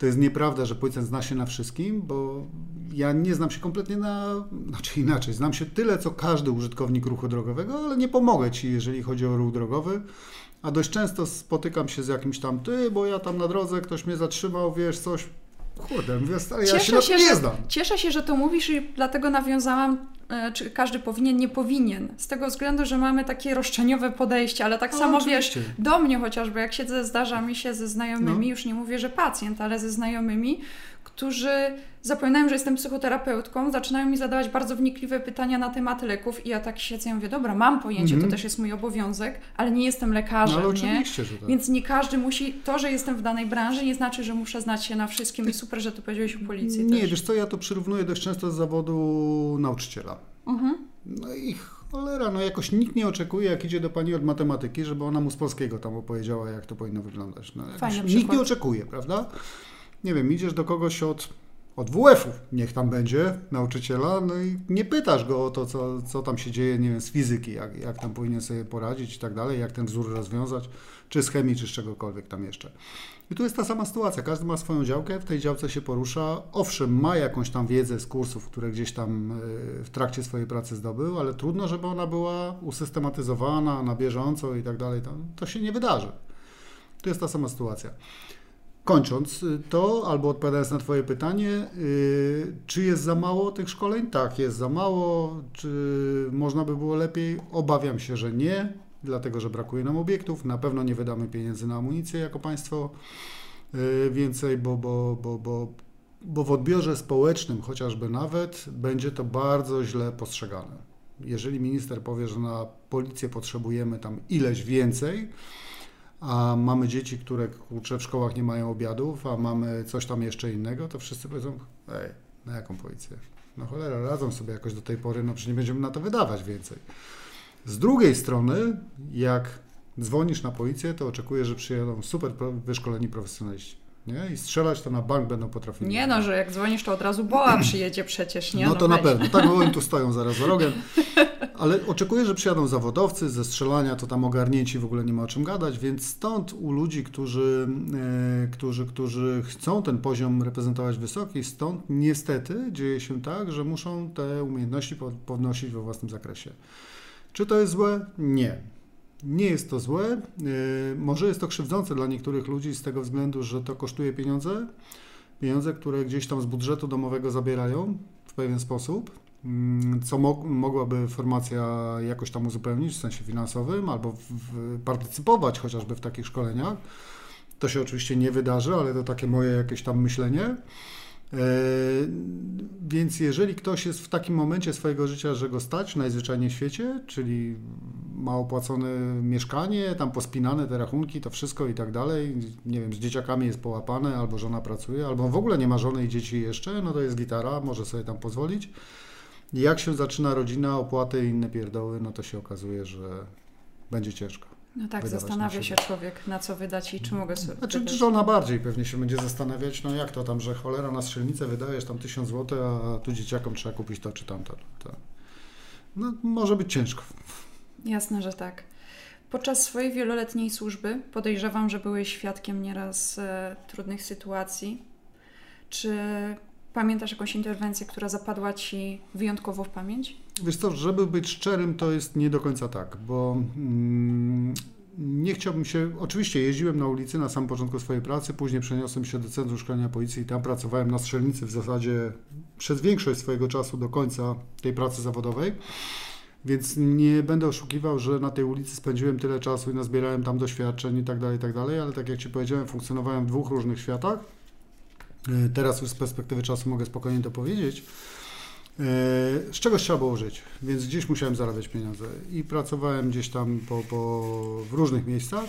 To jest nieprawda, że policjant zna się na wszystkim, bo ja nie znam się kompletnie na, znaczy inaczej, znam się tyle, co każdy użytkownik ruchu drogowego, ale nie pomogę Ci, jeżeli chodzi o ruch drogowy, a dość często spotykam się z jakimś tam, ty, bo ja tam na drodze, ktoś mnie zatrzymał, wiesz, coś, Kurde, mówię, stary, ja się, się nie znam. Cieszę się, że to mówisz i dlatego nawiązałam, e, czy każdy powinien, nie powinien. Z tego względu, że mamy takie roszczeniowe podejście, ale tak no, samo oczywiście. wiesz, do mnie chociażby, jak siedzę, zdarza mi się ze znajomymi, no. już nie mówię, że pacjent, ale ze znajomymi, którzy zapominają, że jestem psychoterapeutką, zaczynają mi zadawać bardzo wnikliwe pytania na temat leków i ja tak siedzę i mówię, dobra, mam pojęcie, mm -hmm. to mhm. też jest mój obowiązek, ale nie jestem lekarzem, no, nie? Że tak. Więc nie każdy musi, to, że jestem w danej branży nie znaczy, że muszę znać się na wszystkim i super, że to powiedziałeś o policji Nie, też. wiesz co, ja to przyrównuję dość często do zawodu nauczyciela. Mhm. No i cholera, no jakoś nikt nie oczekuje, jak idzie do pani od matematyki, żeby ona mu z polskiego tam opowiedziała, jak to powinno wyglądać. No, nikt nie oczekuje, prawda? Nie wiem, idziesz do kogoś od, od WF-ów, niech tam będzie, nauczyciela, no i nie pytasz go o to, co, co tam się dzieje, nie wiem, z fizyki, jak, jak tam powinien sobie poradzić i tak dalej, jak ten wzór rozwiązać, czy z chemii, czy z czegokolwiek tam jeszcze. I tu jest ta sama sytuacja, każdy ma swoją działkę, w tej działce się porusza, owszem, ma jakąś tam wiedzę z kursów, które gdzieś tam e, w trakcie swojej pracy zdobył, ale trudno, żeby ona była usystematyzowana na bieżąco i tak dalej, to się nie wydarzy. To jest ta sama sytuacja. Kończąc y, to, albo odpowiadając na Twoje pytanie, yy, czy jest za mało tych szkoleń? Tak, jest za mało. Czy można by było lepiej? Obawiam się, że nie, dlatego że brakuje nam obiektów. Na pewno nie wydamy pieniędzy na amunicję jako państwo yy, więcej, bo, bo, bo, bo, bo w odbiorze społecznym chociażby nawet będzie to bardzo źle postrzegane. Jeżeli minister powie, że na policję potrzebujemy tam ileś więcej, a mamy dzieci, które kurczę, w szkołach nie mają obiadów, a mamy coś tam jeszcze innego, to wszyscy powiedzą, ej, na jaką policję? No cholera, radzą sobie jakoś do tej pory, no przecież nie będziemy na to wydawać więcej. Z drugiej strony, jak dzwonisz na policję, to oczekujesz, że przyjadą super wyszkoleni profesjonaliści. Nie? I strzelać to na bank będą potrafili. Nie no, że jak dzwonisz, to od razu BOA przyjedzie przecież, nie? No, no to na pewno. Tak, bo oni tu stoją zaraz za rogiem. Ale oczekuję, że przyjadą zawodowcy, ze strzelania to tam ogarnięci, w ogóle nie ma o czym gadać, więc stąd u ludzi, którzy, e, którzy, którzy chcą ten poziom reprezentować wysoki, stąd niestety dzieje się tak, że muszą te umiejętności podnosić we własnym zakresie. Czy to jest złe? Nie. Nie jest to złe. E, może jest to krzywdzące dla niektórych ludzi z tego względu, że to kosztuje pieniądze. Pieniądze, które gdzieś tam z budżetu domowego zabierają w pewien sposób, co mo mogłaby formacja jakoś tam uzupełnić w sensie finansowym albo partycypować chociażby w takich szkoleniach. To się oczywiście nie wydarzy, ale to takie moje jakieś tam myślenie. E, więc jeżeli ktoś jest w takim momencie swojego życia, że go stać najzwyczajniej w świecie, czyli ma opłacone mieszkanie, tam pospinane te rachunki, to wszystko i tak dalej, nie wiem, z dzieciakami jest połapane, albo żona pracuje, albo w ogóle nie ma żony i dzieci jeszcze, no to jest gitara, może sobie tam pozwolić. Jak się zaczyna rodzina, opłaty i inne pierdoły, no to się okazuje, że będzie ciężko. No tak, zastanawia się człowiek, na co wydać i czy mogę sobie. Znaczy, wydać. żona bardziej pewnie się będzie zastanawiać, no jak to tam, że cholera na strzelnicę wydajesz tam tysiąc złotych, a tu dzieciakom trzeba kupić to czy tamto. To. No może być ciężko. Jasne, że tak. Podczas swojej wieloletniej służby podejrzewam, że byłeś świadkiem nieraz e, trudnych sytuacji. Czy pamiętasz jakąś interwencję, która zapadła Ci wyjątkowo w pamięć? Wiesz co, żeby być szczerym, to jest nie do końca tak, bo mm, nie chciałbym się. Oczywiście jeździłem na ulicy na samym początku swojej pracy, później przeniosłem się do Centrum Szkolenia Policji i tam pracowałem na strzelnicy w zasadzie przez większość swojego czasu do końca tej pracy zawodowej. Więc nie będę oszukiwał, że na tej ulicy spędziłem tyle czasu i nazbierałem tam doświadczeń i tak dalej, i tak dalej, ale tak jak Ci powiedziałem, funkcjonowałem w dwóch różnych światach. E, teraz już z perspektywy czasu mogę spokojnie to powiedzieć. E, z czegoś trzeba było żyć, więc gdzieś musiałem zarabiać pieniądze i pracowałem gdzieś tam po, po, w różnych miejscach.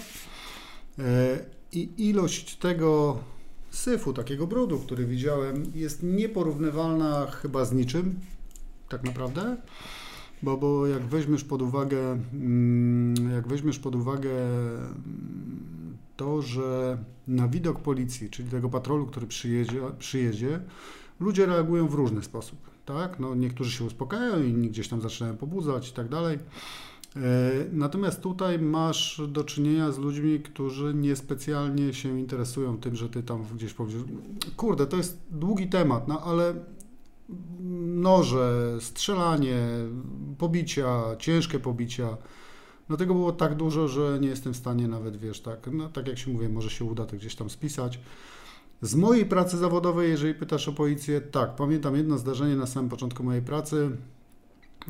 E, I ilość tego syfu, takiego brudu, który widziałem, jest nieporównywalna chyba z niczym, tak naprawdę. Bo, bo jak weźmiesz pod uwagę, mm, jak weźmiesz pod uwagę mm, to, że na widok policji, czyli tego patrolu, który przyjedzie, przyjedzie ludzie reagują w różny sposób. Tak? No, niektórzy się uspokajają, inni gdzieś tam zaczynają pobudzać i tak dalej. E, natomiast tutaj masz do czynienia z ludźmi, którzy niespecjalnie się interesują tym, że ty tam gdzieś powiesz. Kurde, to jest długi temat, no ale noże, strzelanie, pobicia, ciężkie pobicia. No tego było tak dużo, że nie jestem w stanie nawet, wiesz, tak, no tak jak się mówię, może się uda to gdzieś tam spisać. Z mojej pracy zawodowej, jeżeli pytasz o policję, tak, pamiętam jedno zdarzenie na samym początku mojej pracy,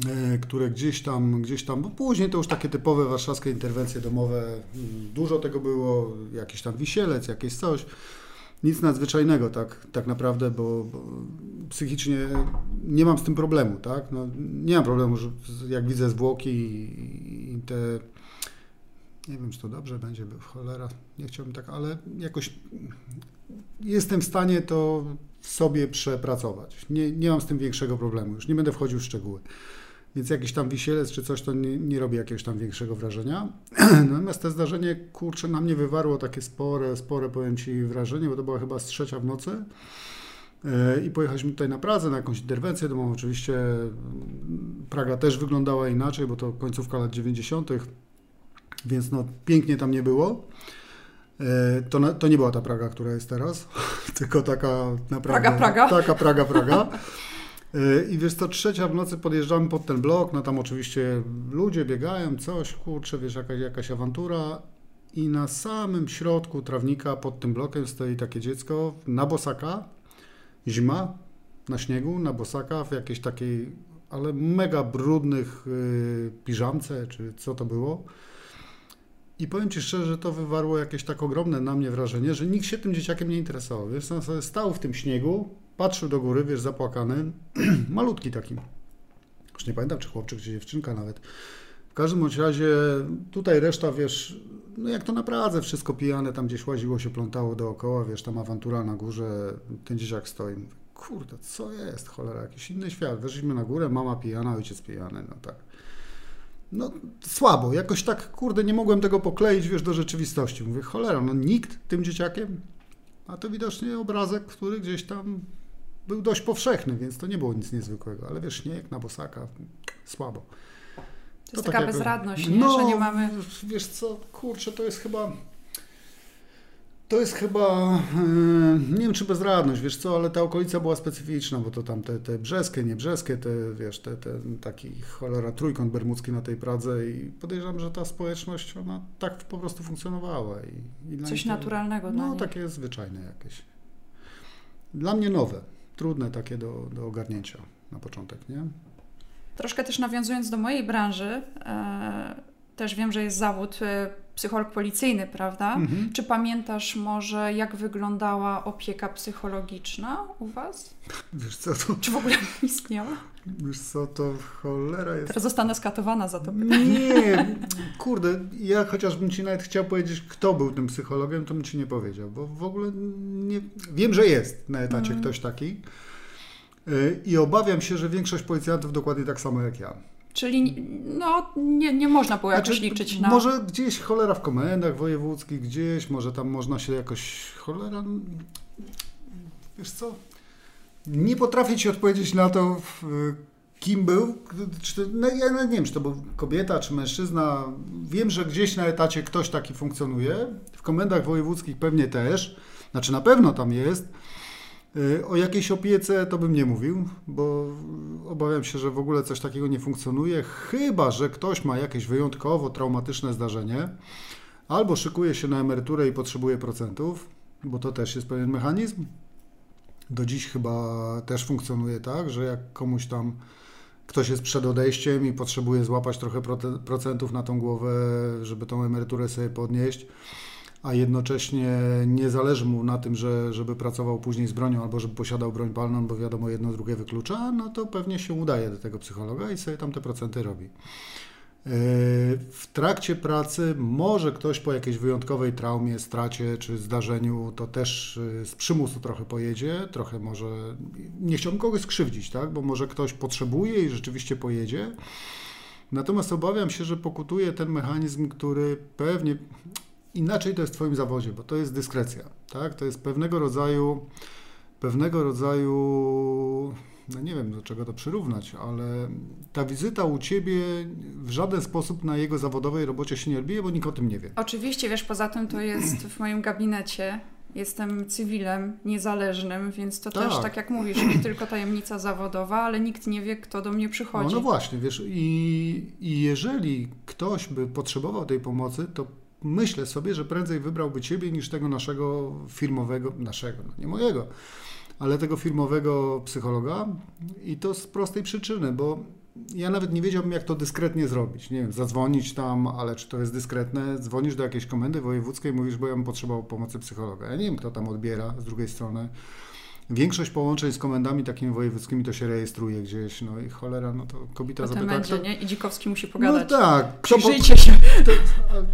e, które gdzieś tam, gdzieś tam, bo później to już takie typowe warszawskie interwencje domowe, mm, dużo tego było, jakiś tam wisielec, jakieś coś nic nadzwyczajnego tak, tak naprawdę, bo, bo, psychicznie nie mam z tym problemu, tak? No, nie mam problemu, że jak widzę zwłoki i, i te nie wiem, czy to dobrze będzie, cholera, nie chciałbym tak, ale jakoś jestem w stanie to sobie przepracować. Nie, nie mam z tym większego problemu, już nie będę wchodził w szczegóły. Więc jakiś tam wisielec czy coś to nie, nie robi jakiegoś tam większego wrażenia. Natomiast to zdarzenie, kurczę, na mnie wywarło takie spore, spore, powiem Ci, wrażenie, bo to była chyba z trzecia w nocy. E, I pojechaliśmy tutaj na Pradze, na jakąś interwencję domową. Oczywiście mm, Praga też wyglądała inaczej, bo to końcówka lat 90., więc no, pięknie tam nie było. E, to, to nie była ta Praga, która jest teraz, tylko taka naprawdę... Praga, Praga. Taka Praga, Praga. I wiesz to trzecia w nocy podjeżdżamy pod ten blok, no tam oczywiście ludzie biegają, coś, kurczę, wiesz, jakaś, jakaś awantura i na samym środku trawnika pod tym blokiem stoi takie dziecko na bosaka, zima, na śniegu, na bosaka, w jakiejś takiej, ale mega brudnych yy, piżamce, czy co to było. I powiem Ci szczerze, że to wywarło jakieś tak ogromne na mnie wrażenie, że nikt się tym dzieciakiem nie interesował. Wiesz, on stał w tym śniegu, patrzył do góry, wiesz, zapłakany, malutki taki. Już nie pamiętam, czy chłopczyk, czy dziewczynka nawet. W każdym bądź razie tutaj reszta, wiesz, no jak to na Pradze, wszystko pijane, tam gdzieś łaziło się, plątało dookoła, wiesz, tam awantura na górze, ten dzieciak stoi. Kurde, co jest, cholera, jakiś inny świat. Weszliśmy na górę, mama pijana, ojciec pijany, no tak. No słabo, jakoś tak, kurde, nie mogłem tego pokleić, wiesz, do rzeczywistości. Mówię, cholera, no nikt tym dzieciakiem, a to widocznie obrazek, który gdzieś tam był dość powszechny, więc to nie było nic niezwykłego, ale wiesz, śnieg na bosaka, słabo. To jest to taka tak bezradność, nie? No, że nie mamy... Wiesz co, kurczę, to jest chyba... To jest chyba, nie wiem czy bezradność, wiesz co, ale ta okolica była specyficzna, bo to tam te, te brzeskie, nie brzeskie, te, wiesz, te, te taki cholera trójkąt bermudzki na tej Pradze i podejrzewam, że ta społeczność, ona tak po prostu funkcjonowała. I, i Coś to, naturalnego No, takie zwyczajne jakieś. Dla mnie nowe trudne takie do, do ogarnięcia na początek, nie? Troszkę też nawiązując do mojej branży, e, też wiem, że jest zawód e, psycholog policyjny, prawda? Mhm. Czy pamiętasz może, jak wyglądała opieka psychologiczna u Was? Wiesz co, to... Czy w ogóle istniała? Wiesz co, to cholera jest... Teraz zostanę skatowana za to pytanie. Nie, kurde, ja chociażbym Ci nawet chciał powiedzieć, kto był tym psychologiem, to bym Ci nie powiedział, bo w ogóle nie... Wiem, że jest na etacie mm. ktoś taki y, i obawiam się, że większość policjantów dokładnie tak samo jak ja. Czyli no, nie, nie można było jakoś znaczy, liczyć na... Może gdzieś cholera w komendach wojewódzkich, gdzieś, może tam można się jakoś cholera... Wiesz co, nie potrafię Ci odpowiedzieć na to, kim był. Czy, no, ja nie wiem, czy to był kobieta, czy mężczyzna. Wiem, że gdzieś na etacie ktoś taki funkcjonuje. W komendach wojewódzkich pewnie też. Znaczy na pewno tam jest. Y, o jakiejś opiece to bym nie mówił, bo obawiam się, że w ogóle coś takiego nie funkcjonuje, chyba że ktoś ma jakieś wyjątkowo traumatyczne zdarzenie, albo szykuje się na emeryturę i potrzebuje procentów, bo to też jest pewien mechanizm. Do dziś chyba też funkcjonuje tak, że jak komuś tam ktoś jest przed odejściem i potrzebuje złapać trochę procentów na tą głowę, żeby tą emeryturę sobie podnieść, a jednocześnie nie zależy mu na tym, że, żeby pracował później z bronią albo żeby posiadał broń palną, bo wiadomo, jedno drugie wyklucza, no to pewnie się udaje do tego psychologa i sobie tam te procenty robi. W trakcie pracy może ktoś po jakiejś wyjątkowej traumie, stracie czy zdarzeniu to też y, z przymusu trochę pojedzie, trochę może, nie chciałbym kogoś skrzywdzić, tak, bo może ktoś potrzebuje i rzeczywiście pojedzie. Natomiast obawiam się, że pokutuje ten mechanizm, który pewnie inaczej to jest w Twoim zawodzie, bo to jest dyskrecja, tak? To jest pewnego rodzaju, pewnego rodzaju no nie wiem do czego to przyrównać, ale ta wizyta u Ciebie w żaden sposób na jego zawodowej robocie się nie odbije, bo nikt o tym nie wie. Oczywiście, wiesz, poza tym to jest w moim gabinecie. Jestem cywilem, niezależnym, więc to tak. też, tak jak mówisz, nie tylko tajemnica zawodowa, ale nikt nie wie, kto do mnie przychodzi. No, no właśnie, wiesz, i, i jeżeli ktoś by potrzebował tej pomocy, to myślę sobie, że prędzej wybrałby Ciebie niż tego naszego firmowego, naszego, no nie mojego, ale tego firmowego psychologa i to z prostej przyczyny, bo ja nawet nie wiedziałbym, jak to dyskretnie zrobić. Nie wiem, zadzwonić tam, ale czy to jest dyskretne? Dzwonisz do jakiejś komendy wojewódzkiej, mówisz, bo ja bym potrzebował pomocy psychologa. Ja nie wiem, kto tam odbiera z drugiej strony. Większość połączeń z komendami takimi wojewódzkimi to się rejestruje gdzieś, no i cholera, no to kobieta Potem zapyta... będzie, kto... nie? I Dzikowski musi pogadać. No tak. Kto po... się. To,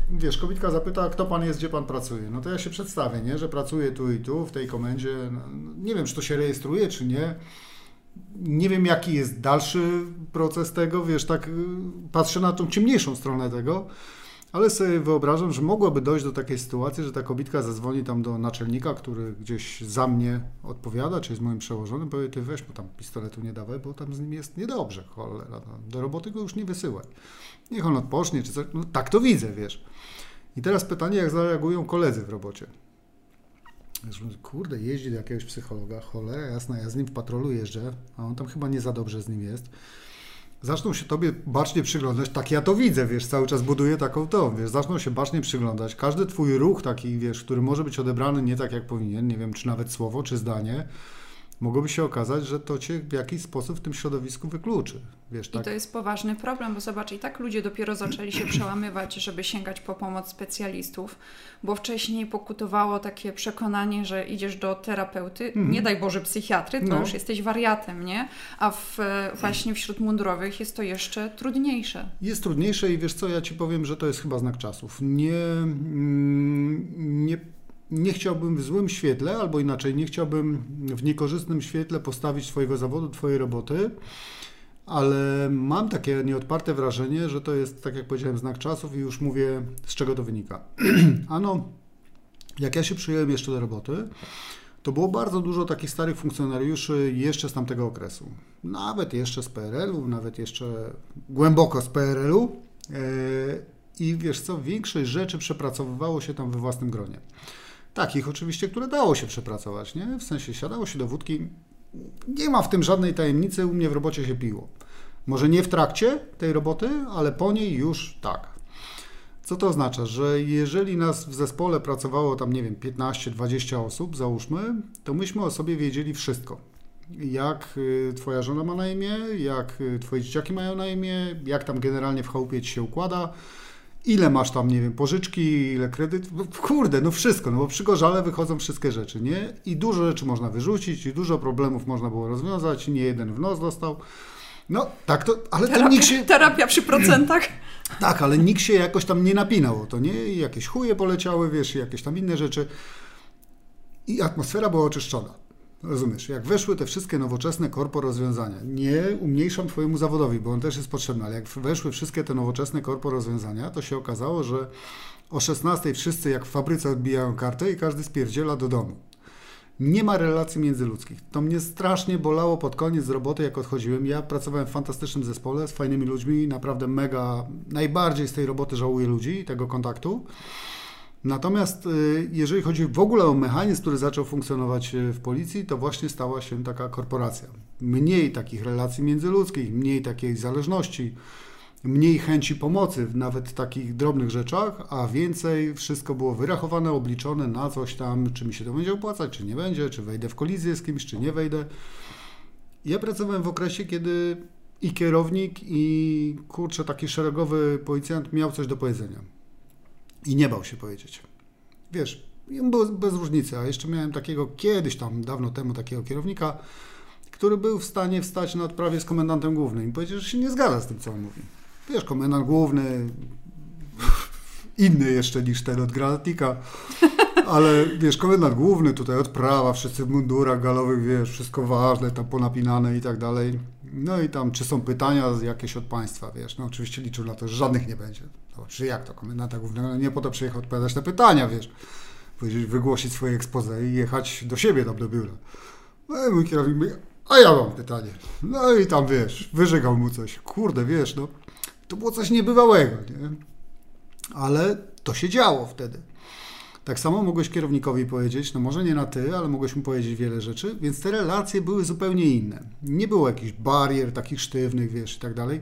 wiesz, kobitka zapyta, kto pan jest, gdzie pan pracuje. No to ja się przedstawię, nie? Że pracuję tu i tu, w tej komendzie. No, nie wiem, czy to się rejestruje, czy nie. Nie wiem, jaki jest dalszy proces tego, wiesz, tak y, patrzę na tą ciemniejszą stronę tego. Ale sobie wyobrażam, że mogłoby dojść do takiej sytuacji, że ta kobitka zadzwoni tam do naczelnika, który gdzieś za mnie odpowiada, czy jest moim przełożonym, powie, ty weź mu tam pistoletu nie dawaj, bo tam z nim jest niedobrze, cholera, no, do roboty go już nie wysyłaj. Niech on odpocznie, czy coś, no, tak to widzę, wiesz. I teraz pytanie, jak zareagują koledzy w robocie. Kurde, jeździ do jakiegoś psychologa, cholera jasna, ja z nim w patrolu jeżdżę, a on tam chyba nie za dobrze z nim jest zaczną się tobie bacznie przyglądać, tak ja to widzę, wiesz, cały czas buduję taką tą, wiesz, zaczną się bacznie przyglądać, każdy twój ruch taki, wiesz, który może być odebrany nie tak jak powinien, nie wiem, czy nawet słowo, czy zdanie, mogłoby się okazać, że to cię w jakiś sposób w tym środowisku wykluczy. Wiesz, tak? I to jest poważny problem, bo zobacz, i tak ludzie dopiero zaczęli się przełamywać, żeby sięgać po pomoc specjalistów, bo wcześniej pokutowało takie przekonanie, że idziesz do terapeuty, mhm. nie daj Boże psychiatry, to no. już jesteś wariatem, nie? A w, właśnie wśród mundurowych jest to jeszcze trudniejsze. Jest trudniejsze i wiesz co, ja Ci powiem, że to jest chyba znak czasów. Nie, mm, nie nie chciałbym w złym świetle, albo inaczej, nie chciałbym w niekorzystnym świetle postawić Twojego zawodu, Twojej roboty, ale mam takie nieodparte wrażenie, że to jest, tak jak powiedziałem, znak czasów i już mówię, z czego to wynika. ano, jak ja się przyjąłem jeszcze do roboty, to było bardzo dużo takich starych funkcjonariuszy jeszcze z tamtego okresu. Nawet jeszcze z PRL-u, nawet jeszcze głęboko z PRL-u. E, I wiesz co, większość rzeczy przepracowywało się tam we własnym gronie. Takich oczywiście, które dało się przepracować, nie? W sensie siadało się do wódki. Nie ma w tym żadnej tajemnicy, u mnie w robocie się piło. Może nie w trakcie tej roboty, ale po niej już tak. Co to oznacza? Że jeżeli nas w zespole pracowało tam, nie wiem, 15-20 osób, załóżmy, to myśmy o sobie wiedzieli wszystko. Jak y, twoja żona ma na imię, jak y, twoje dzieciaki mają na imię, jak tam generalnie w chałupie ci się układa, ile masz tam, nie wiem, pożyczki, ile kredyt, kurde, no wszystko, no bo przy gorzale wychodzą wszystkie rzeczy, nie? I dużo rzeczy można wyrzucić, i dużo problemów można było rozwiązać, nie jeden w nos dostał. No, tak to, ale terapia, to nikt się... Terapia przy procentach. tak, ale nikt się jakoś tam nie napinał to, nie? I jakieś chuje poleciały, wiesz, i jakieś tam inne rzeczy. I atmosfera była oczyszczona. Rozumiesz, jak weszły te wszystkie nowoczesne korpo rozwiązania, nie umniejszam Twojemu zawodowi, bo on też jest potrzebny, ale jak weszły wszystkie te nowoczesne korpo rozwiązania, to się okazało, że o 16 wszyscy jak w fabryce odbijają kartę i każdy spierdziela do domu. Nie ma relacji międzyludzkich. To mnie strasznie bolało pod koniec roboty, jak odchodziłem. Ja pracowałem w fantastycznym zespole z fajnymi ludźmi, naprawdę mega. Najbardziej z tej roboty żałuję ludzi tego kontaktu. Natomiast y, jeżeli chodzi w ogóle o mechanizm, który zaczął funkcjonować y, w policji, to właśnie stała się taka korporacja. Mniej takich relacji międzyludzkich, mniej takiej zależności, mniej chęci pomocy w nawet takich drobnych rzeczach, a więcej wszystko było wyrachowane, obliczone na coś tam, czy mi się to będzie opłacać, czy nie będzie, czy wejdę w kolizję z kimś, czy nie wejdę. Ja pracowałem w okresie, kiedy i kierownik, i kurczę, taki szeregowy policjant miał coś do powiedzenia. I nie bał się powiedzieć. Wiesz, był bez różnicy, a jeszcze miałem takiego kiedyś tam, dawno temu, takiego kierownika, który był w stanie wstać na odprawie z komendantem głównym i powiedzieć, że się nie zgadza z tym, co on mówi. Wiesz, komendant główny, inny jeszcze niż ten od granatnika, ale wiesz, komendant główny, tutaj odprawa, wszyscy w mundurach galowych, wiesz, wszystko ważne, tam ponapinane i tak dalej. No i tam, czy są pytania jakieś od państwa, wiesz, no oczywiście liczył na to, że żadnych nie będzie. No, czy jak to, komendanta głównego, no nie po to przyjechał odpowiadać na pytania, wiesz, powiedzieć, wygłosić swoje expose i jechać do siebie tam do biura. No i mój kierownik mówi, a ja mam pytanie. No i tam, wiesz, wyżegał mu coś. Kurde, wiesz, no, to było coś niebywałego, nie? Ale to się działo wtedy. Tak samo mogłeś kierownikowi powiedzieć, no może nie na ty, ale mogłeś mu powiedzieć wiele rzeczy, więc te relacje były zupełnie inne. Nie było jakichś barier takich sztywnych, wiesz, i tak dalej.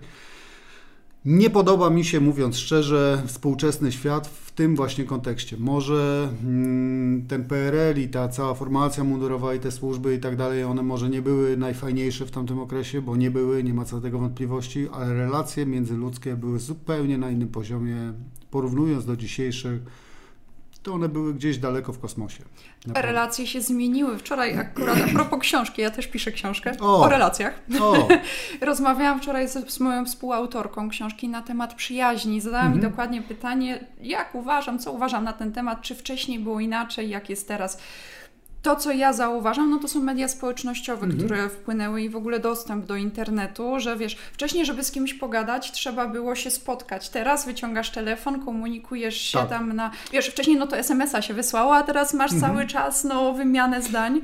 Nie podoba mi się, mówiąc szczerze, współczesny świat w tym właśnie kontekście. Może mm, ten PRL i ta cała formacja mundurowa i te służby i tak dalej, one może nie były najfajniejsze w tamtym okresie, bo nie były, nie ma co do tego wątpliwości, ale relacje międzyludzkie były zupełnie na innym poziomie, porównując do dzisiejszych to one były gdzieś daleko w kosmosie. Naprawdę. Relacje się zmieniły. Wczoraj akurat a propos książki, ja też piszę książkę o, o relacjach. O. Rozmawiałam wczoraj z, z, moją współautorką książki na temat przyjaźni. Zadała mhm. mi dokładnie pytanie, jak uważam, co uważam na ten temat, czy wcześniej było inaczej, jak jest teraz to, co ja zauważam, no to są media społecznościowe, mhm. które wpłynęły i w ogóle dostęp do internetu, że wiesz, wcześniej, żeby z kimś pogadać, trzeba było się spotkać. Teraz wyciągasz telefon, komunikujesz się tak. tam na. Wiesz, wcześniej no to SMS-a się wysłało, a teraz masz mhm. cały czas no, wymianę zdań.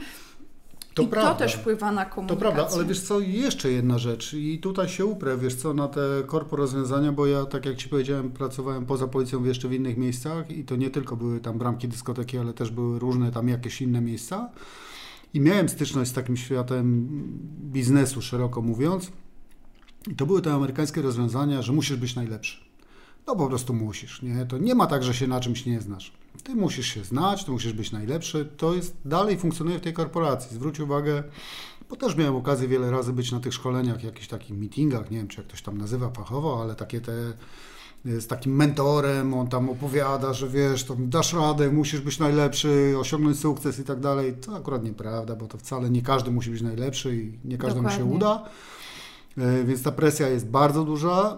To I prawda. to też wpływa na komunikację. To prawda, ale wiesz co, jeszcze jedna rzecz i tutaj się uprę, wiesz co, na te korpo rozwiązania, bo ja, tak jak Ci powiedziałem, pracowałem poza policją jeszcze w innych miejscach i to nie tylko były tam bramki dyskoteki, ale też były różne tam jakieś inne miejsca i miałem styczność z takim światem biznesu, szeroko mówiąc i to były te amerykańskie rozwiązania, że musisz być najlepszy. No po prostu musisz, nie? To nie ma tak, że się na czymś nie znasz. Ty musisz się znać, ty musisz być najlepszy. To jest dalej funkcjonuje w tej korporacji. Zwróć uwagę, bo też miałem okazję wiele razy być na tych szkoleniach, jakichś takich meetingach, nie wiem, czy jak ktoś tam nazywa fachowo, ale takie te z takim mentorem, on tam opowiada, że wiesz, to dasz radę, musisz być najlepszy, osiągnąć sukces i tak dalej. To akurat nieprawda, bo to wcale nie każdy musi być najlepszy i nie każdemu Dokładnie. się uda. E, więc ta presja jest bardzo duża,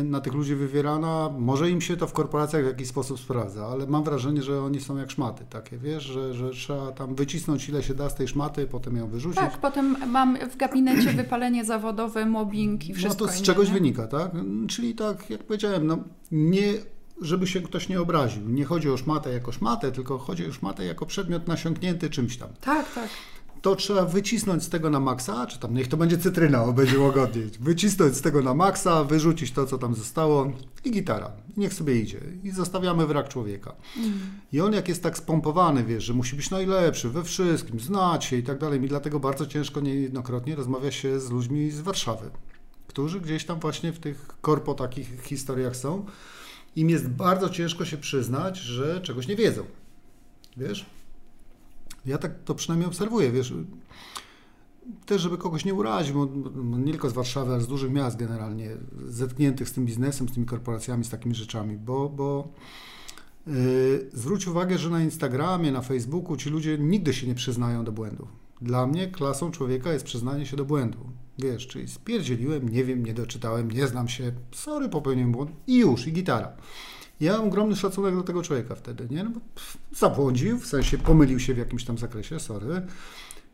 e, na tych ludzi wywierana. Może im się to w korporacjach w jakiś sposób sprawdza, ale mam wrażenie, że oni są jak szmaty takie, wiesz, że, że trzeba tam wycisnąć ile się da z tej szmaty, potem ją wyrzucić. Tak, potem mam w gabinecie wypalenie zawodowe, mobbing i wszystko No to z czegoś wynika, tak? Czyli tak, jak powiedziałem, no nie żeby się ktoś nie obraził. Nie chodzi o szmatę jako szmatę, tylko chodzi o szmatę jako przedmiot nasiąknięty czymś tam. Tak, tak to trzeba wycisnąć z tego na maksa, czy tam niech to będzie cytryna, bo będzie łagodniej. Wycisnąć z tego na maksa, wyrzucić to, co tam zostało i gitara. Niech sobie idzie. I zostawiamy wrak człowieka. I on jak jest tak spompowany, wiesz, że musi być najlepszy we wszystkim, znać się i tak dalej. Mi dlatego bardzo ciężko niejednokrotnie rozmawia się z ludźmi z Warszawy, którzy gdzieś tam właśnie w tych korpo takich historiach są. Im jest bardzo ciężko się przyznać, że czegoś nie wiedzą. Wiesz? Ja tak to przynajmniej obserwuję, wiesz, też żeby kogoś nie urazić, bo, bo nie tylko z Warszawy, ale z dużych miast generalnie, zetkniętych z tym biznesem, z tymi korporacjami, z takimi rzeczami, bo, bo yy, zwróć uwagę, że na Instagramie, na Facebooku ci ludzie nigdy się nie przyznają do błędów. Dla mnie klasą człowieka jest przyznanie się do błędu. Wiesz, czyli spierdzieliłem, nie wiem, nie doczytałem, nie znam się, sorry, popełniłem błąd i już, i gitara. Ja mam ogromny szacunek do tego człowieka wtedy, nie? No bo zabłądził, w sensie pomylił się w jakimś tam zakresie, sorry.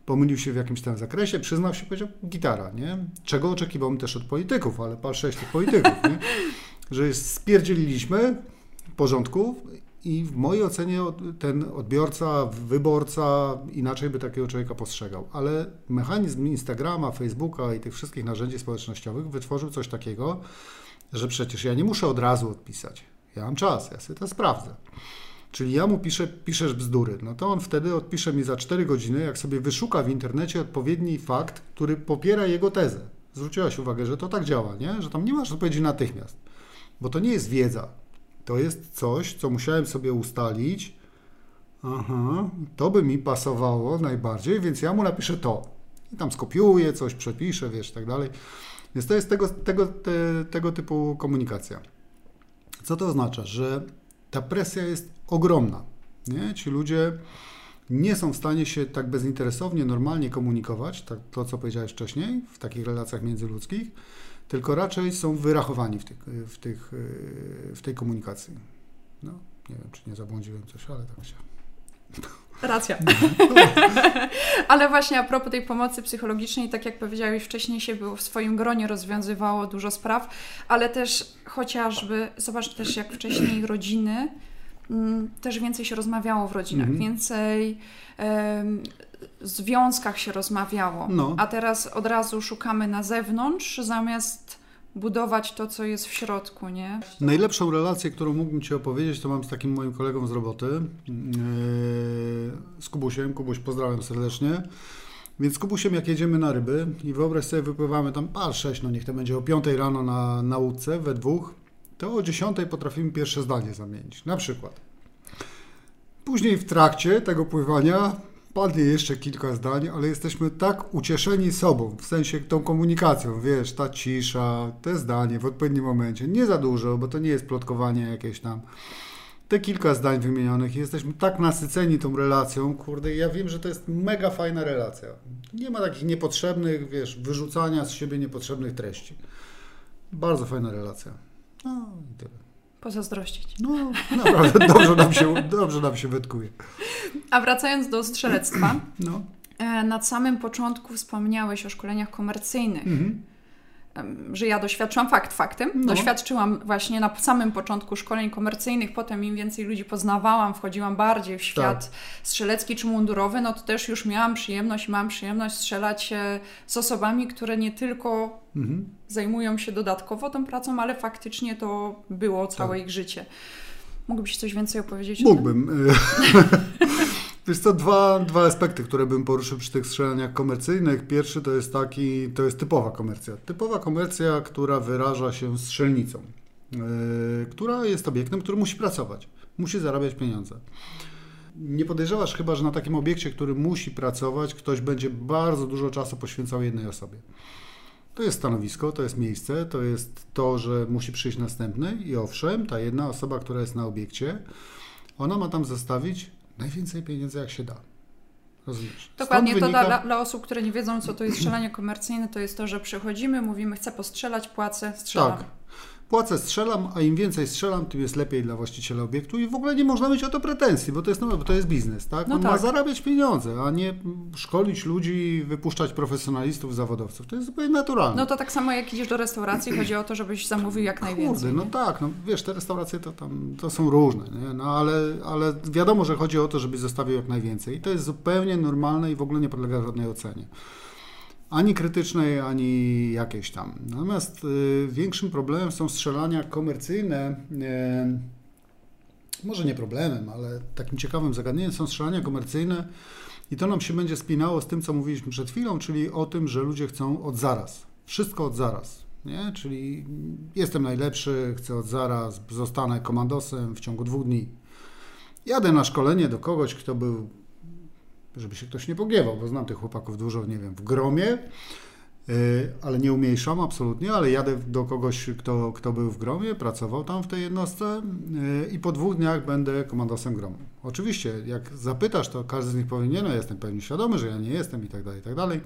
Pomylił się w jakimś tam zakresie, przyznał się, powiedział gitara, nie? Czego oczekiwałem też od polityków, ale pal sześć tych polityków, nie? Że spierdzieliliśmy porządków i w mojej ocenie ten odbiorca, wyborca inaczej by takiego człowieka postrzegał. Ale mechanizm Instagrama, Facebooka i tych wszystkich narzędzi społecznościowych wytworzył coś takiego, że przecież ja nie muszę od razu odpisać. Ja mam czas, ja sobie to sprawdzę. Czyli ja mu piszę, piszesz bzdury, no to on wtedy odpisze mi za 4 godziny, jak sobie wyszuka w internecie odpowiedni fakt, który popiera jego tezę. Zwróciłaś uwagę, że to tak działa, nie? Że tam nie masz odpowiedzi natychmiast. Bo to nie jest wiedza. To jest coś, co musiałem sobie ustalić. Aha, to by mi pasowało najbardziej, więc ja mu napiszę to. I tam skopiuje, coś przepisze, wiesz, tak dalej. Więc to jest tego, tego, te, tego typu komunikacja. Co to oznacza? Że ta presja jest ogromna. Nie? Ci ludzie nie są w stanie się tak bezinteresownie, normalnie komunikować, tak, to co powiedziałeś wcześniej, w takich relacjach międzyludzkich, tylko raczej są wyrachowani w, tych, w, tych, w tej komunikacji. No, nie wiem, czy nie zabłądziłem coś, ale tak się. Racja. Ale właśnie a propos tej pomocy psychologicznej, tak jak powiedziałeś wcześniej, się było w swoim gronie rozwiązywało dużo spraw, ale też chociażby, zobacz też jak wcześniej rodziny, mm, też więcej się rozmawiało w rodzinach, mhm. więcej związkach się rozmawiało, no. a teraz od razu szukamy na zewnątrz zamiast budować to, co jest w środku, nie? Najlepszą relację, którą mógłbym Ci opowiedzieć, to mam z takim moim kolegą z roboty, yy, z Kubusiem. Kubuś, pozdrawiam serdecznie. Więc z Kubusiem, jak jedziemy na ryby i wyobraź sobie, wypływamy tam par 6, no niech to będzie o 5 rano na, na łódce we dwóch, to o 10 potrafimy pierwsze zdanie zamienić. Na przykład. Później w trakcie tego pływania padnie jeszcze kilka zdań, ale jesteśmy tak ucieszeni sobą, w sensie tą komunikacją, wiesz, ta cisza, te zdanie w odpowiednim momencie, nie za dużo, bo to nie jest plotkowanie jakieś tam. Te kilka zdań wymienionych, jesteśmy tak nasyceni tą relacją, kurde, ja wiem, że to jest mega fajna relacja. Nie ma takich niepotrzebnych, wiesz, wyrzucania z siebie niepotrzebnych treści. Bardzo fajna relacja. No i tyle pozazdrościć. No, naprawdę, dobrze nam się, dobrze nam się wetkuje. A wracając do strzelectwa, no. E, na samym początku wspomniałeś o szkoleniach komercyjnych. Mhm że ja doświadczyłam fakt faktem. No. Doświadczyłam właśnie na samym początku szkoleń komercyjnych, potem im więcej ludzi poznawałam, wchodziłam bardziej w świat tak. strzelecki czy mundurowy, no to też już miałam przyjemność, mam przyjemność strzelać z osobami, które nie tylko mhm. zajmują się dodatkowo tą pracą, ale faktycznie to było całe tak. ich życie. Mógłbyś coś więcej opowiedzieć? Mógłbym. Wiesz to dwa, dwa aspekty, które bym poruszył przy tych strzelaniach komercyjnych. Pierwszy to jest taki, to jest typowa komercja. Typowa komercja, która wyraża się strzelnicą, yy, która jest obiektem, który musi pracować, musi zarabiać pieniądze. Nie podejrzewasz chyba, że na takim obiekcie, który musi pracować, ktoś będzie bardzo dużo czasu poświęcał jednej osobie. To jest stanowisko, to jest miejsce, to jest to, że musi przyjść następny i owszem, ta jedna osoba, która jest na obiekcie, ona ma tam zostawić najwięcej pieniędzy jak się da. Rozumiesz? Dokładnie, wynika... to dla, dla, osób, które nie wiedzą, co to jest strzelanie komercyjne, to jest to, że przychodzimy, mówimy, chcę postrzelać, płacę, strzelam. Tak płacę, strzelam, a im więcej strzelam, tym jest lepiej dla właściciela obiektu i w ogóle nie można mieć o to pretensji, bo to jest, no, bo to jest biznes, tak? No On tak. ma zarabiać pieniądze, a nie szkolić ludzi, wypuszczać profesjonalistów, zawodowców. To jest zupełnie naturalne. No to tak samo jak idziesz do restauracji, chodzi o to, żebyś zamówił jak Kurde, najwięcej. no tak, no wiesz, te restauracje to tam, to są różne, nie? No ale, ale wiadomo, że chodzi o to, żebyś zostawił jak najwięcej i to jest zupełnie normalne i w ogóle nie podlega żadnej ocenie ani krytycznej, ani jakiejś tam. Natomiast y, większym problemem są strzelania komercyjne. Y, może nie problemem, ale takim ciekawym zagadnieniem są strzelania komercyjne i to nam się będzie spinało z tym, co mówiliśmy przed chwilą, czyli o tym, że ludzie chcą od zaraz. Wszystko od zaraz. Nie? Czyli jestem najlepszy, chcę od zaraz, zostanę komandosem w ciągu dwóch dni. Jadę na szkolenie do kogoś, kto był żeby się ktoś nie pogniewał, bo znam tych chłopaków dużo, nie wiem, w gromie, y, ale nie umniejszam absolutnie, ale jadę do kogoś, kto, kto był w gromie, pracował tam w tej jednostce y, i po dwóch dniach będę komandosem gromu. Oczywiście, jak zapytasz, to każdy z nich powie, nie no, jestem pewnie świadomy, że ja nie jestem i tak dalej, i tak dalej,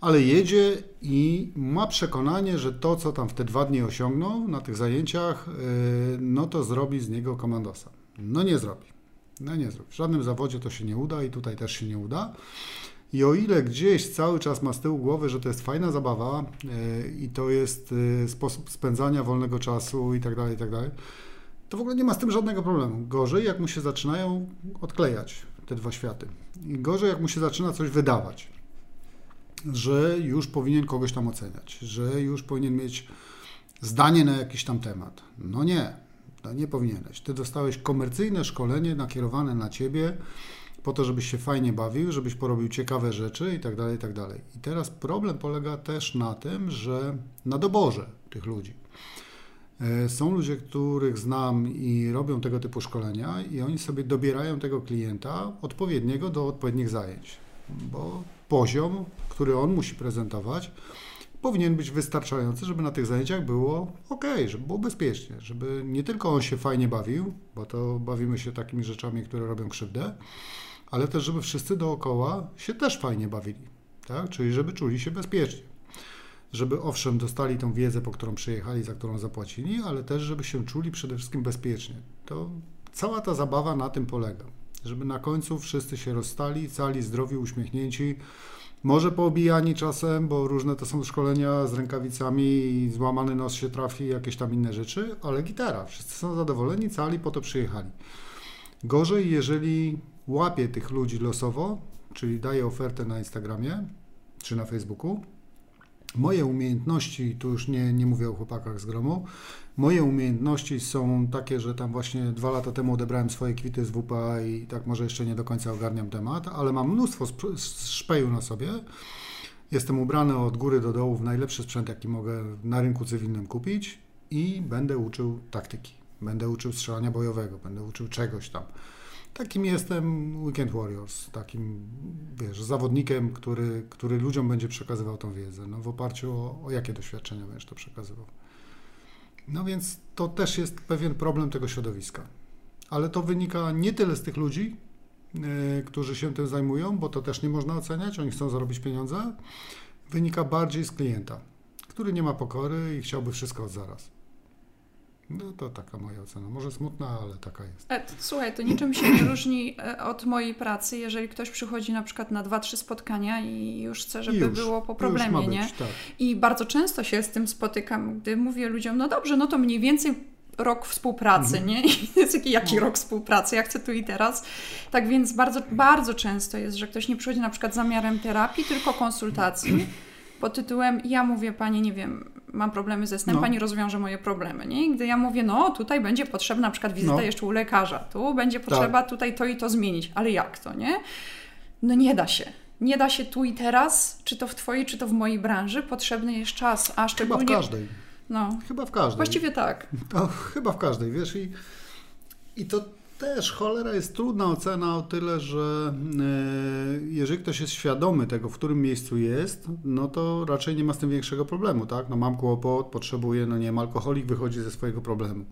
ale jedzie i ma przekonanie, że to, co tam w te dwa dni osiągnął na tych zajęciach, y, no to zrobi z niego komandosa. No nie zrobi. No nie zrób. W żadnym zawodzie to się nie uda i tutaj też się nie uda. I o ile gdzieś cały czas ma z tyłu głowy, że to jest fajna zabawa yy, i to jest yy, sposób spędzania wolnego czasu i tak dalej, i tak dalej, to w ogóle nie ma z tym żadnego problemu. Gorzej, jak mu się zaczynają odklejać te dwa światy. I gorzej, jak mu się zaczyna coś wydawać, że już powinien kogoś tam oceniać, że już powinien mieć zdanie na jakiś tam temat. No nie, no nie powinieneś. Ty dostałeś komercyjne szkolenie nakierowane na ciebie po to, żebyś się fajnie bawił, żebyś porobił ciekawe rzeczy i tak dalej, i tak dalej. I teraz problem polega też na tym, że na doborze tych ludzi. E, są ludzie, których znam i robią tego typu szkolenia i oni sobie dobierają tego klienta odpowiedniego do odpowiednich zajęć, bo poziom, który on musi prezentować, powinien być wystarczający, żeby na tych zajęciach było ok, żeby było bezpiecznie, żeby nie tylko on się fajnie bawił, bo to bawimy się takimi rzeczami, które robią krzywdę, ale też, żeby wszyscy dookoła się też fajnie bawili, tak? czyli żeby czuli się bezpiecznie. Żeby owszem dostali tą wiedzę, po którą przyjechali, za którą zapłacili, ale też, żeby się czuli przede wszystkim bezpiecznie. To cała ta zabawa na tym polega, żeby na końcu wszyscy się rozstali, cali, zdrowi, uśmiechnięci, może poobijani czasem, bo różne to są szkolenia z rękawicami i złamany nos się trafi, jakieś tam inne rzeczy, ale gitara. Wszyscy są zadowoleni, cali po to przyjechali. Gorzej, jeżeli łapie tych ludzi losowo, czyli daje ofertę na Instagramie czy na Facebooku. Moje umiejętności, tu już nie, nie mówię o chłopakach z gromu, moje umiejętności są takie, że tam właśnie dwa lata temu odebrałem swoje kwity z WP i tak może jeszcze nie do końca ogarniam temat, ale mam mnóstwo szpeju na sobie. Jestem ubrany od góry do dołu w najlepszy sprzęt, jaki mogę na rynku cywilnym kupić i będę uczył taktyki. Będę uczył strzelania bojowego, będę uczył czegoś tam. Takim jestem Weekend Warriors, takim, wiesz, zawodnikiem, który, który ludziom będzie przekazywał tą wiedzę, no w oparciu o, o jakie doświadczenia będziesz to przekazywał. No więc to też jest pewien problem tego środowiska. Ale to wynika nie tyle z tych ludzi, yy, którzy się tym zajmują, bo to też nie można oceniać, oni chcą zarobić pieniądze, wynika bardziej z klienta, który nie ma pokory i chciałby wszystko od zaraz. No to taka moja ocena. Może smutna, ale taka jest. E, słuchaj, to niczym się nie różni e, od mojej pracy, jeżeli ktoś przychodzi na przykład na dwa, trzy spotkania i już chce, żeby już, było po problemie, nie? Być, tak. I bardzo często się z tym spotykam, gdy mówię ludziom, no dobrze, no to mniej więcej rok współpracy, mhm. nie? I jest jaki, jaki no. rok współpracy, ja chcę tu i teraz. Tak więc bardzo, bardzo często jest, że ktoś nie przychodzi na przykład zamiarem terapii, tylko konsultacji pod tytułem ja mówię Pani, nie wiem, mam problemy ze snem, no. Pani rozwiąże moje problemy, nie? I gdy ja mówię, no tutaj będzie potrzebna na przykład wizyta no. jeszcze u lekarza, tu będzie potrzeba tak. tutaj to i to zmienić, ale jak to, nie? No nie da się. Nie da się tu i teraz, czy to w Twojej, czy to w mojej branży, potrzebny jest czas, a szczególnie... Chyba w każdej. No. Chyba w każdej. Właściwie tak. No, chyba w każdej, wiesz, i, i to też cholera jest trudna ocena o tyle, że e, jeżeli ktoś jest świadomy tego, w którym miejscu jest, no to raczej nie ma z tym większego problemu, tak? No mam kłopot, potrzebuję, no nie wiem, alkoholik wychodzi ze swojego problemu.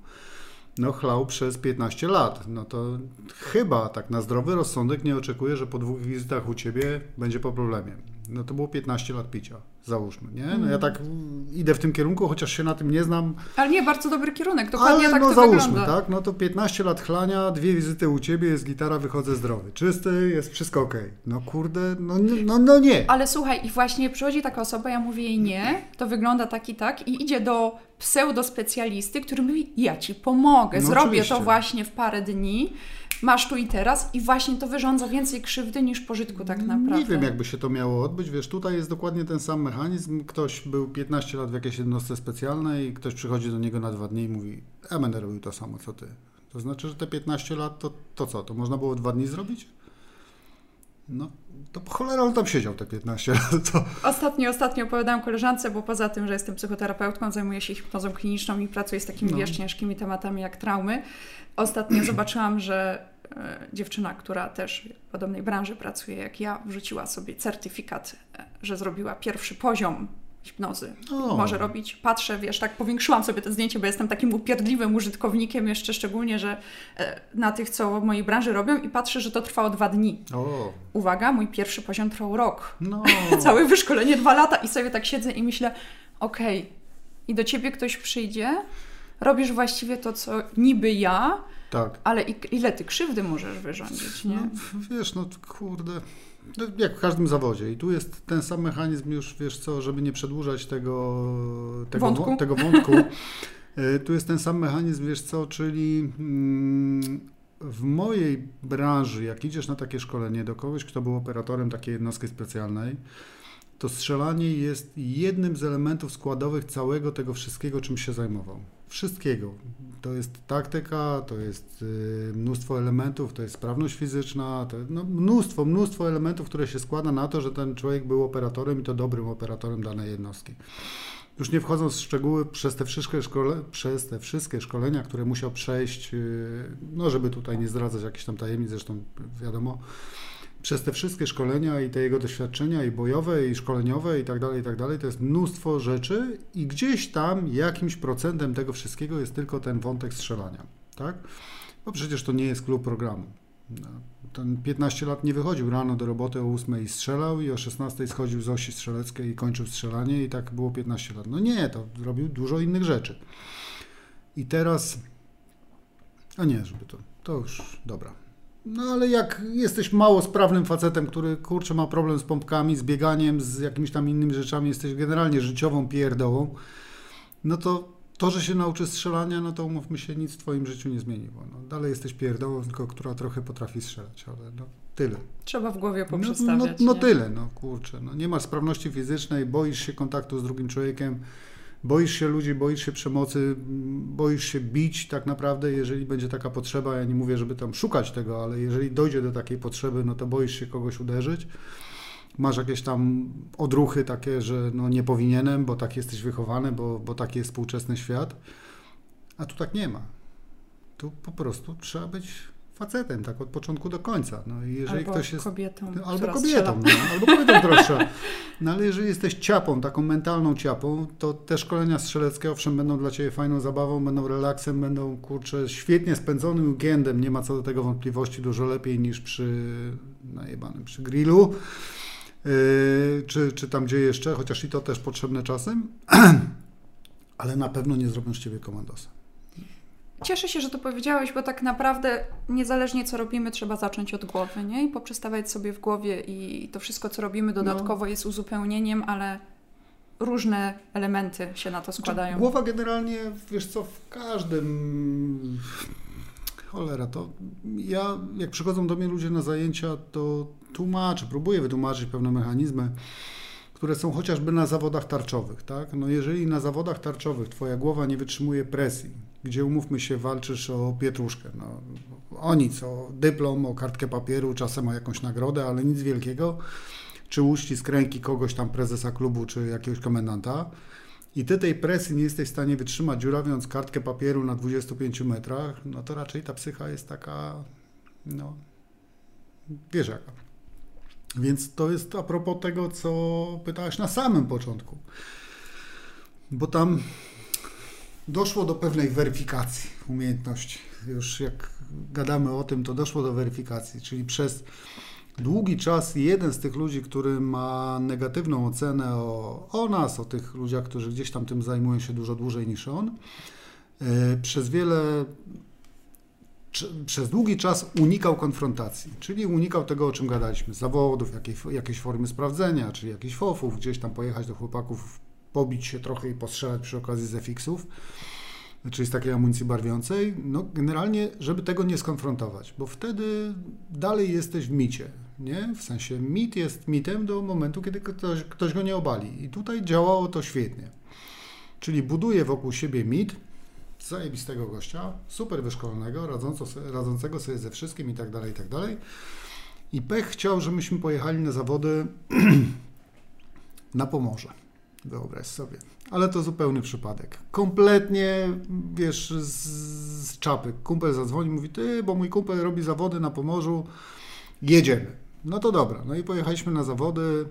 No chlał przez 15 lat, no to chyba tak na zdrowy rozsądek nie oczekuję, że po dwóch wizytach u Ciebie będzie po problemie. No to było 15 lat picia załóżmy, nie? No ja mm. tak idę w tym kierunku, chociaż się na tym nie znam. Ale nie, bardzo dobry kierunek, dokładnie Ale tak no to załóżmy, wygląda. tak? No to 15 lat chlania, dwie wizyty u Ciebie, jest gitara, wychodzę zdrowy. Czysty, jest wszystko ok. No kurde, no, no, no nie. Ale słuchaj, i właśnie przychodzi taka osoba, ja mówię jej nie, to wygląda tak i tak i idzie do pseudospecjalisty, który mówi, ja Ci pomogę, no zrobię oczywiście. to właśnie w parę dni masz tu i teraz i właśnie to wyrządza więcej krzywdy niż pożytku tak naprawdę. Nie wiem, jakby się to miało odbyć. Wiesz, tutaj jest dokładnie ten sam mechanizm. Ktoś był 15 lat w jakiejś jednostce specjalnej i ktoś przychodzi do niego na dwa dni i mówi, ja będę robił to samo, co ty. To znaczy, że te 15 lat to, to co? To można było dwa dni zrobić? No, to po cholera on tam siedział te 15 lat. To... Ostatnio, ostatnio opowiadałam koleżance, bo poza tym, że jestem psychoterapeutką, zajmuję się hipnozą kliniczną i pracuję z takimi, no. wiesz, ciężkimi tematami jak traumy. Ostatnio zobaczyłam, że e, dziewczyna, która też w podobnej branży pracuje jak ja, wrzuciła sobie certyfikat, e, że zrobiła pierwszy poziom hipnozy. O. Może robić. Patrzę, wiesz, tak powiększyłam sobie to zdjęcie, bo jestem takim upierdliwym użytkownikiem, jeszcze szczególnie, że e, na tych, co w mojej branży robią i patrzę, że to trwało dwa dni. O. Uwaga, mój pierwszy poziom trwał rok. No. Całe wyszkolenie dwa lata i sobie tak siedzę i myślę, okej, okay, i do ciebie ktoś przyjdzie, robisz właściwie to, co niby ja, tak. ale ile ty krzywdy możesz wyrządzić, nie? No, wiesz, no kurde, no, jak w każdym zawodzie. I tu jest ten sam mechanizm już, wiesz co, żeby nie przedłużać tego, tego wątku. Tego wątku e, tu jest ten sam mechanizm, wiesz co, czyli mm, w mojej branży, jak idziesz na takie szkolenie do kogoś, kto był operatorem takiej jednostki specjalnej, to strzelanie jest jednym z elementów składowych całego tego wszystkiego, czym się zajmował. Wszystkiego. To jest taktyka, to jest y, mnóstwo elementów, to jest sprawność fizyczna, to no mnóstwo, mnóstwo elementów, które się składa na to, że ten człowiek był operatorem i to dobrym operatorem danej jednostki. Już nie wchodząc w szczegóły, przez te wszystkie, szkole, przez te wszystkie szkolenia, które musiał przejść, y, no żeby tutaj nie zdradzać jakichś tam tajemnic, zresztą wiadomo, przez te wszystkie szkolenia i te jego doświadczenia i bojowe, i szkoleniowe, i tak dalej, i tak dalej, to jest mnóstwo rzeczy i gdzieś tam jakimś procentem tego wszystkiego jest tylko ten wątek strzelania, tak? Bo przecież to nie jest klub programu. No, ten 15 lat nie wychodził rano do roboty o 8 i strzelał i o 16 schodził z osi strzeleckiej i kończył strzelanie i tak było 15 lat. No nie, to robił dużo innych rzeczy. I teraz, a nie, żeby to, to już, dobra. No ale jak jesteś mało sprawnym facetem, który kurczę ma problem z pompkami, z bieganiem, z jakimiś tam innymi rzeczami, jesteś generalnie życiową pierdołą, no to to, że się nauczy strzelania, no to umówmy się, nic w Twoim życiu nie zmieniło. No, dalej jesteś pierdołą, tylko która trochę potrafi strzelać, ale no tyle. Trzeba w głowie No, poprzestawiać. no, no nie? tyle, no kurczę. No, nie masz sprawności fizycznej, boisz się kontaktu z drugim człowiekiem, boisz się ludzi, boisz się przemocy, boisz się bić tak naprawdę, jeżeli będzie taka potrzeba. Ja nie mówię, żeby tam szukać tego, ale jeżeli dojdzie do takiej potrzeby, no to boisz się kogoś uderzyć. Masz jakieś tam odruchy takie, że no nie powinienem, bo tak jesteś wychowany, bo, bo taki jest współczesny świat. A tu tak nie ma. Tu po prostu trzeba być facetem, tak od początku do końca. No i jeżeli Albo ktoś jest kobietą, Albo która kobietą, no, albo kobietą, strzela. No ale jeżeli jesteś ciapą, taką mentalną ciapą, to te szkolenia strzeleckie owszem będą dla Ciebie fajną zabawą, będą relaksem, będą kurczę świetnie spędzonym weekendem, nie ma co do tego wątpliwości, dużo lepiej niż przy najebanym, przy grillu, yy, czy, czy tam gdzie jeszcze, chociaż i to też potrzebne czasem, ale na pewno nie zrobią z Ciebie komandosa. Cieszę się, że to powiedziałeś, bo tak naprawdę niezależnie co robimy, trzeba zacząć od głowy, nie? I poprzestawiać sobie w głowie i to wszystko, co robimy dodatkowo jest uzupełnieniem, ale różne elementy się na to składają. Głowa generalnie, wiesz co, w każdym. Cholera, to ja, jak przychodzą do mnie ludzie na zajęcia, to tłumaczę, próbuję wytłumaczyć pewne mechanizmy, które są chociażby na zawodach tarczowych, tak? No jeżeli na zawodach tarczowych twoja głowa nie wytrzymuje presji, gdzie umówmy się, walczysz o pietruszkę, no o nic, o dyplom, o kartkę papieru, czasem o jakąś nagrodę, ale nic wielkiego, czy uścisk ręki kogoś tam prezesa klubu, czy jakiegoś komendanta, i ty tej presji nie jesteś w stanie wytrzymać, dziurawiąc kartkę papieru na 25 metrach, no to raczej ta psycha jest taka, no, wiesz jaka. Więc to jest a propos tego, co pytałeś na samym początku. Bo tam doszło do pewnej weryfikacji umiejętności. Już jak gadamy o tym, to doszło do weryfikacji, czyli przez długi czas jeden z tych ludzi, który ma negatywną ocenę o, o nas, o tych ludziach, którzy gdzieś tam tym zajmują się dużo dłużej niż on, e, przez wiele, przez długi czas unikał konfrontacji, czyli unikał tego, o czym gadaliśmy, zawodów, jakiej, jakiejś formy sprawdzenia, czy jakichś fofów, gdzieś tam pojechać do chłopaków, pobić się trochę i postrzelać przy okazji z FX-ów, czyli z takiej amunicji barwiącej, no generalnie, żeby tego nie skonfrontować, bo wtedy dalej jesteś w micie, nie? W sensie mit jest mitem do momentu, kiedy ktoś, ktoś go nie obali. I tutaj działało to świetnie. Czyli buduje wokół siebie mit zajebistego gościa, super wyszkolonego, radząco, radzącego sobie ze wszystkim i tak dalej, i tak dalej. I Pech chciał, żebyśmy pojechali na zawody na Pomorze. Wyobraź sobie. Ale to zupełny przypadek. Kompletnie, wiesz, z, z czapy. Kumpel zadzwoni, mówi, ty, bo mój kumpel robi zawody na Pomorzu, jedziemy. No to dobra. No i pojechaliśmy na zawody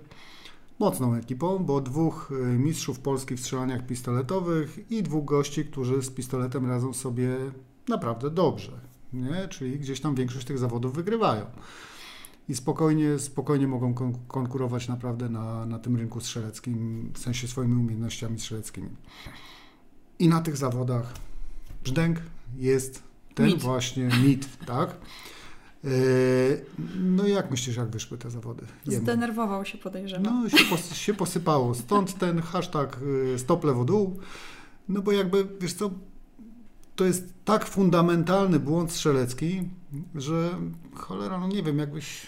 mocną ekipą, bo dwóch y, mistrzów Polski w strzelaniach pistoletowych i dwóch gości, którzy z pistoletem radzą sobie naprawdę dobrze. Nie? Czyli gdzieś tam większość tych zawodów wygrywają. I spokojnie, spokojnie mogą kon- konkurować naprawdę na, na tym rynku strzeleckim, w sensie swoimi umiejętnościami strzeleckimi. I na tych zawodach brzdęk jest ten Mit. właśnie mit, tak? Yy, No i jak myślisz, jak wyszły te zawody? Jemu. Zdenerwował się, podejrzewam. No się, pos, się posypało. Stąd ten hashtag y, stop lewo dół. No bo jakby, wiesz co, to jest tak fundamentalny błąd strzelecki, że cholera, no nie wiem, jakbyś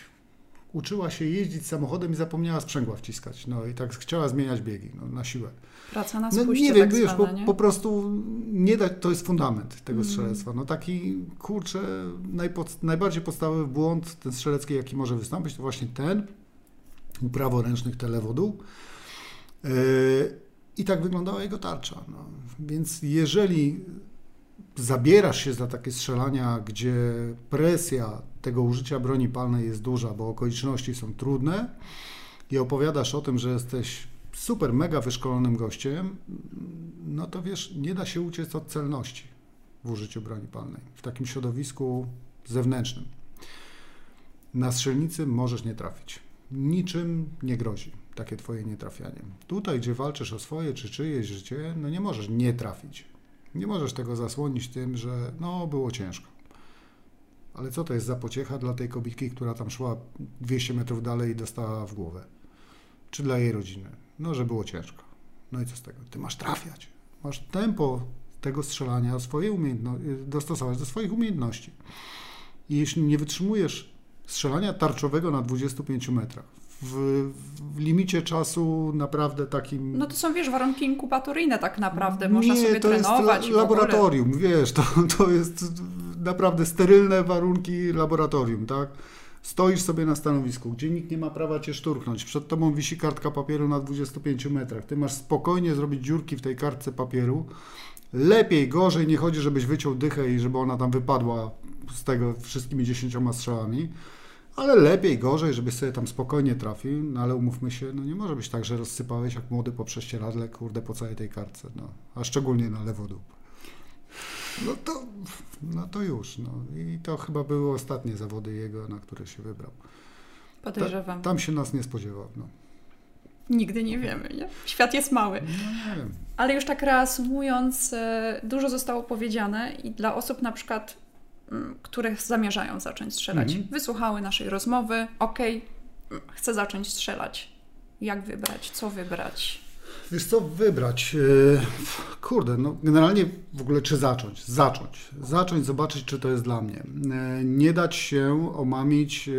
uczyła się jeździć samochodem i zapomniała sprzęgła wciskać. No i tak chciała zmieniać biegi no, na siłę. Praca na No spuście nie wiem, tak wiesz, po, po prostu nie da, to jest fundament tego Mhm. strzelectwa. No taki, kurczę, najpod, najbardziej podstawowy błąd ten strzelecki, jaki może wystąpić, to właśnie ten, u praworęcznych telewodół. Yy, I tak wyglądała jego tarcza. No. Więc jeżeli zabierasz się za takie strzelania, gdzie presja tego użycia broni palnej jest duża, bo okoliczności są trudne i opowiadasz o tym, że jesteś super, mega wyszkolonym gościem, no to wiesz, nie da się uciec od celności w użyciu broni palnej w takim środowisku zewnętrznym. Na strzelnicy możesz nie trafić. Niczym nie grozi takie twoje nietrafianie. Tutaj, gdzie walczysz o swoje czy czyjeś życie, no nie możesz nie trafić. Nie możesz tego zasłonić tym, że no było ciężko. Ale co to jest za pociecha dla tej kobitki, która tam szła 200 metrów dalej i dostała w głowę? Czy dla jej rodziny? No, że było ciężko. No i co z tego? Ty masz trafiać. Masz tempo tego strzelania swoje umiejętności, dostosować do swoich umiejętności. I jeśli nie wytrzymujesz strzelania tarczowego na 25 metrach, w, w, limicie czasu naprawdę takim. No to są, wiesz, warunki inkubatoryjne tak naprawdę. Można nie, sobie to trenować. Jest laboratorium, wiesz, to, to jest naprawdę sterylne warunki laboratorium, tak? Stoisz sobie na stanowisku, gdzie nikt nie ma prawa cię szturchnąć. Przed tobą wisi kartka papieru na 25 metrach. Ty masz spokojnie zrobić dziurki w tej kartce papieru. Lepiej, gorzej, nie chodzi, żebyś wyciął dychę i żeby ona tam wypadła z tego wszystkimi dziesięcioma strzałami ale lepiej, gorzej, żebyś sobie tam spokojnie trafił, no ale umówmy się, no nie może być tak, że rozsypałeś jak młody po prześcieradle, kurde, po całej tej kartce, no, a szczególnie na lewo dół. No to, no to już, no i to chyba były ostatnie zawody jego, na które się wybrał. Podejrzewam. Ta, tam się nas nie spodziewał, no. Nigdy nie wiemy, nie? Świat jest mały. No, nie wiem. Ale już tak reasumując, e, dużo zostało powiedziane i dla osób na przykład Mm, które zamierzają zacząć strzelać. Mhm. Wysłuchały naszej rozmowy, ok, chcę zacząć strzelać. Jak wybrać? Co wybrać? Wiesz co, wybrać? E, kurde, no generalnie w ogóle czy zacząć? Zacząć. Zacząć, zobaczyć, czy to jest dla mnie. E, nie dać się omamić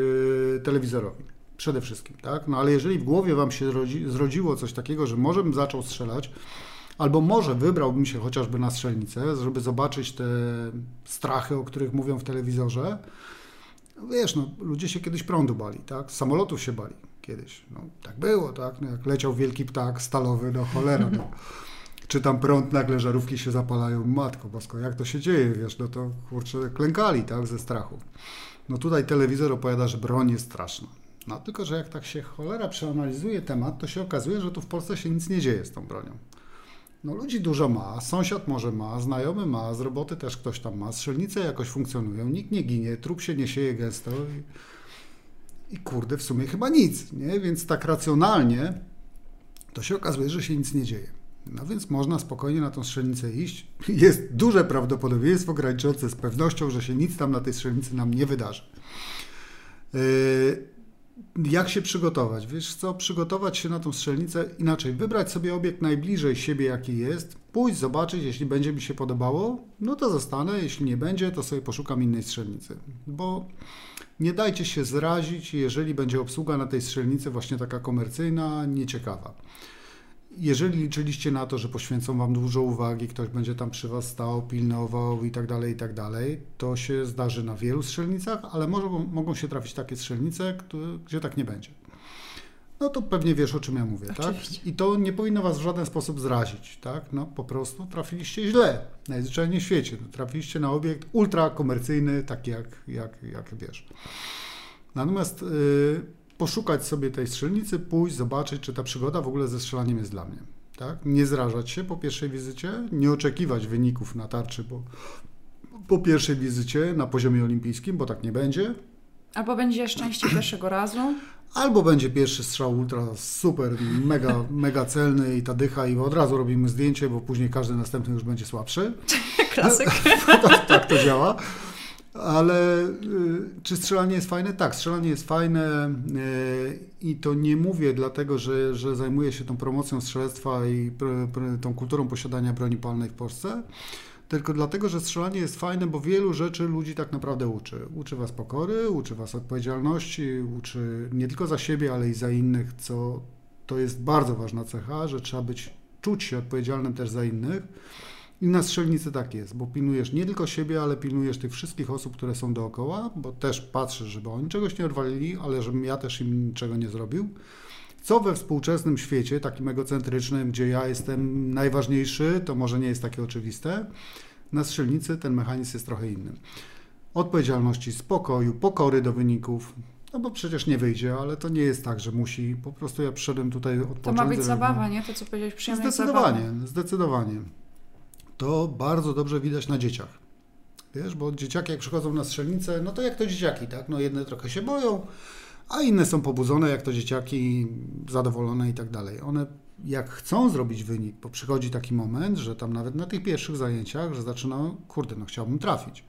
telewizorowi. Przede wszystkim, tak? No ale jeżeli w głowie Wam się zrodziło coś takiego, że może bym zaczął strzelać, Albo może wybrałbym się chociażby na strzelnicę, żeby zobaczyć te strachy, o których mówią w telewizorze. Wiesz, no, ludzie się kiedyś prądu bali, tak? Samolotów się bali kiedyś. No, tak było, tak? No, jak leciał wielki ptak stalowy, no cholera, no. Czy tam prąd, nagle żarówki się zapalają, matko bosko, jak to się dzieje, wiesz, no to kurczę, klękali, tak, ze strachu. No tutaj telewizor opowiada, że broń jest straszna. No tylko, że jak tak się cholera przeanalizuje temat, to się okazuje, że tu w Polsce się nic nie dzieje z tą bronią. No ludzi dużo ma, sąsiad może ma, znajomy ma, z roboty też ktoś tam ma, strzelnice jakoś funkcjonują, nikt nie ginie, trup się nie sieje gęsto i, i kurde w sumie chyba nic, nie? Więc tak racjonalnie to się okazuje, że się nic nie dzieje. No więc można spokojnie na tą strzelnicę iść. Jest duże prawdopodobieństwo graniczące z pewnością, że się nic tam na tej strzelnicy nam nie wydarzy. Yy, jak się przygotować? Wiesz co, przygotować się na tą strzelnicę inaczej, wybrać sobie obiekt najbliżej siebie, jaki jest, pójść, zobaczyć, jeśli będzie mi się podobało, no to zostanę, jeśli nie będzie, to sobie poszukam innej strzelnicy, bo nie dajcie się zrazić, jeżeli będzie obsługa na tej strzelnicy właśnie taka komercyjna, nieciekawa jeżeli liczyliście na to, że poświęcą Wam dużo uwagi, ktoś będzie tam przy Was stał, pilnował i tak dalej, i tak dalej, to się zdarzy na wielu strzelnicach, ale mogą, mogą się trafić takie strzelnice, które, gdzie tak nie będzie. No to pewnie wiesz, o czym ja mówię, tak? Oczywiście. tak? I to nie powinno Was w żaden sposób zrazić, tak? No po prostu trafiliście źle, najzwyczajniej w świecie. Trafiliście na obiekt ultrakomercyjny, taki jak, jak, jak wiesz. Natomiast... Yy, poszukać sobie tej strzelnicy, pójść, zobaczyć, czy ta przygoda w ogóle ze strzelaniem jest dla mnie. Tak? Nie zrażać się po pierwszej wizycie, nie oczekiwać wyników na tarczy, bo po pierwszej wizycie na poziomie olimpijskim, bo tak nie będzie. Albo będzie szczęście pierwszego razu. Albo będzie pierwszy strzał ultra super, mega, mega celny i ta dycha i od razu robimy zdjęcie, bo później każdy następny już będzie słabszy. Klasyk. tak, tak to działa. Ale y, czy strzelanie jest fajne? Tak, strzelanie jest fajne y, i to nie mówię dlatego, że, że zajmuję się tą promocją strzelectwa i tą kulturą posiadania broni palnej w Polsce, tylko dlatego, że strzelanie jest fajne, bo wielu rzeczy ludzi tak naprawdę uczy. Uczy was pokory, uczy was odpowiedzialności, uczy nie tylko za siebie, ale i za innych, co to jest bardzo ważna cecha, że trzeba być, czuć się odpowiedzialnym też za innych. I na strzelnicy tak jest, bo pilnujesz nie tylko siebie, ale pilnujesz tych wszystkich osób, które są dookoła, bo też patrzysz, żeby oni czegoś nie odwalili, ale żebym ja też im niczego nie zrobił. Co we współczesnym świecie, takim egocentrycznym, gdzie ja jestem najważniejszy, to może nie jest takie oczywiste, Na strzelnicy ten mechanizm jest trochę inny. Odpowiedzialności, spokoju, pokory do wyników, no bo przecież nie wyjdzie, ale to nie jest tak, że musi. Po prostu ja przyszedłem tutaj odpocząć. To ma być zabawa, nie? To co powiedziałeś, przyjemność Zdecydowanie, zabawa. zdecydowanie. To bardzo dobrze widać na dzieciach. Wiesz, bo dzieciaki jak przychodzą na strzelnicę, no to jak to dzieciaki, tak? No jedne trochę się boją, a inne są pobudzone, jak to dzieciaki, zadowolone i tak dalej. One jak chcą zrobić wynik, bo przychodzi taki moment, że tam nawet na tych pierwszych zajęciach, że zaczynają, kurde, no chciałbym trafić.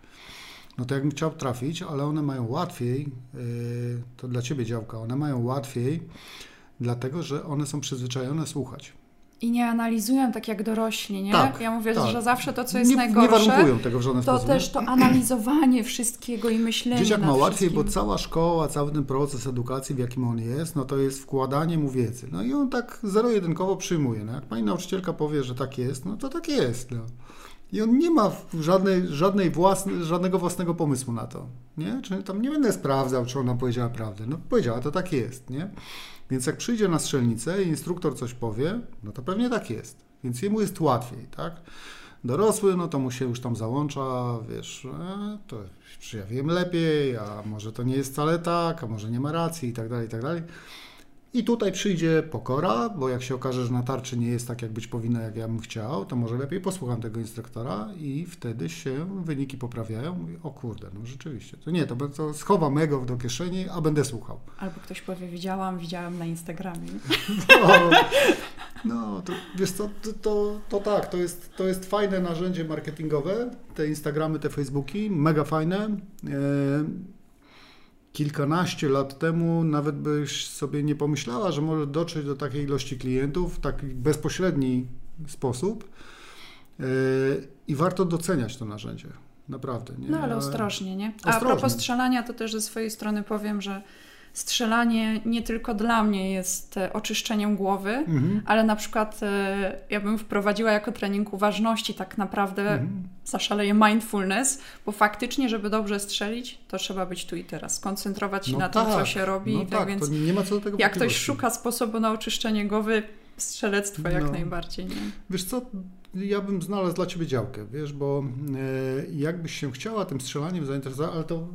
No to jakbym chciał trafić, ale one mają łatwiej, yy, to dla Ciebie działka, one mają łatwiej, dlatego że one są przyzwyczajone słuchać. I nie analizują tak jak dorośli, nie? Tak, ja mówię, tak. że zawsze to, co jest nie, najgorsze, nie warunkują tego w żaden to sposób. też to analizowanie wszystkiego i myślenie Dzieciak ma łatwiej, bo cała szkoła, cały ten proces edukacji, w jakim on jest, no to jest wkładanie mu wiedzy. No i on tak zero-jedynkowo przyjmuje. No jak pani nauczycielka powie, że tak jest, no to tak jest. No. I on nie ma żadnej, żadnej własny, żadnego własnego pomysłu na to. Nie? Czy tam nie będę sprawdzał, czy ona powiedziała prawdę. No powiedziała, to tak jest. Nie? Więc jak przyjdzie na strzelnicę i instruktor coś powie, no to pewnie tak jest. Więc jemu jest łatwiej, tak? Dorosły, no to mu się już tam załącza, wiesz, e, to ja wiem lepiej, a może to nie jest wcale tak, a może nie ma racji i tak dalej, i tak dalej. I tutaj przyjdzie pokora, bo jak się okaże, że na tarczy nie jest tak, jak być powinno, jak ja bym chciał, to może lepiej posłucham tego instruktora i wtedy się wyniki poprawiają. Mówię, o kurde, no rzeczywiście. To nie, to, to schowam ego do kieszeni, a będę słuchał. Albo ktoś powie, widziałam, widziałam na Instagramie. No, no to wiesz co, to, to, to tak, to jest, to jest fajne narzędzie marketingowe, te Instagramy, te Facebooki, mega fajne. E, kilkanaście lat temu nawet byś sobie nie pomyślała, że może dotrzeć do takiej ilości klientów w taki bezpośredni sposób e, i warto doceniać to narzędzie. Naprawdę. Nie? No ale ostrożnie, nie? A Ostrożnie. propos strzelania, to też ze swojej strony powiem, że strzelanie nie tylko dla mnie jest e, oczyszczeniem głowy, Mhm. ale na przykład e, ja bym wprowadziła jako trening uważności tak naprawdę Mhm. zaszaleje mindfulness, bo faktycznie, żeby dobrze strzelić, to trzeba być tu i teraz, skoncentrować się No na tym, co tak, się robi, No tak tak, więc to nie ma co do tego jak ktoś szuka sposobu na oczyszczenie głowy, strzelectwo jak No. najbardziej, nie? Wiesz co, ja bym znalazł dla Ciebie działkę, wiesz, bo e, jakbyś się chciała tym strzelaniem zainteresować, ale to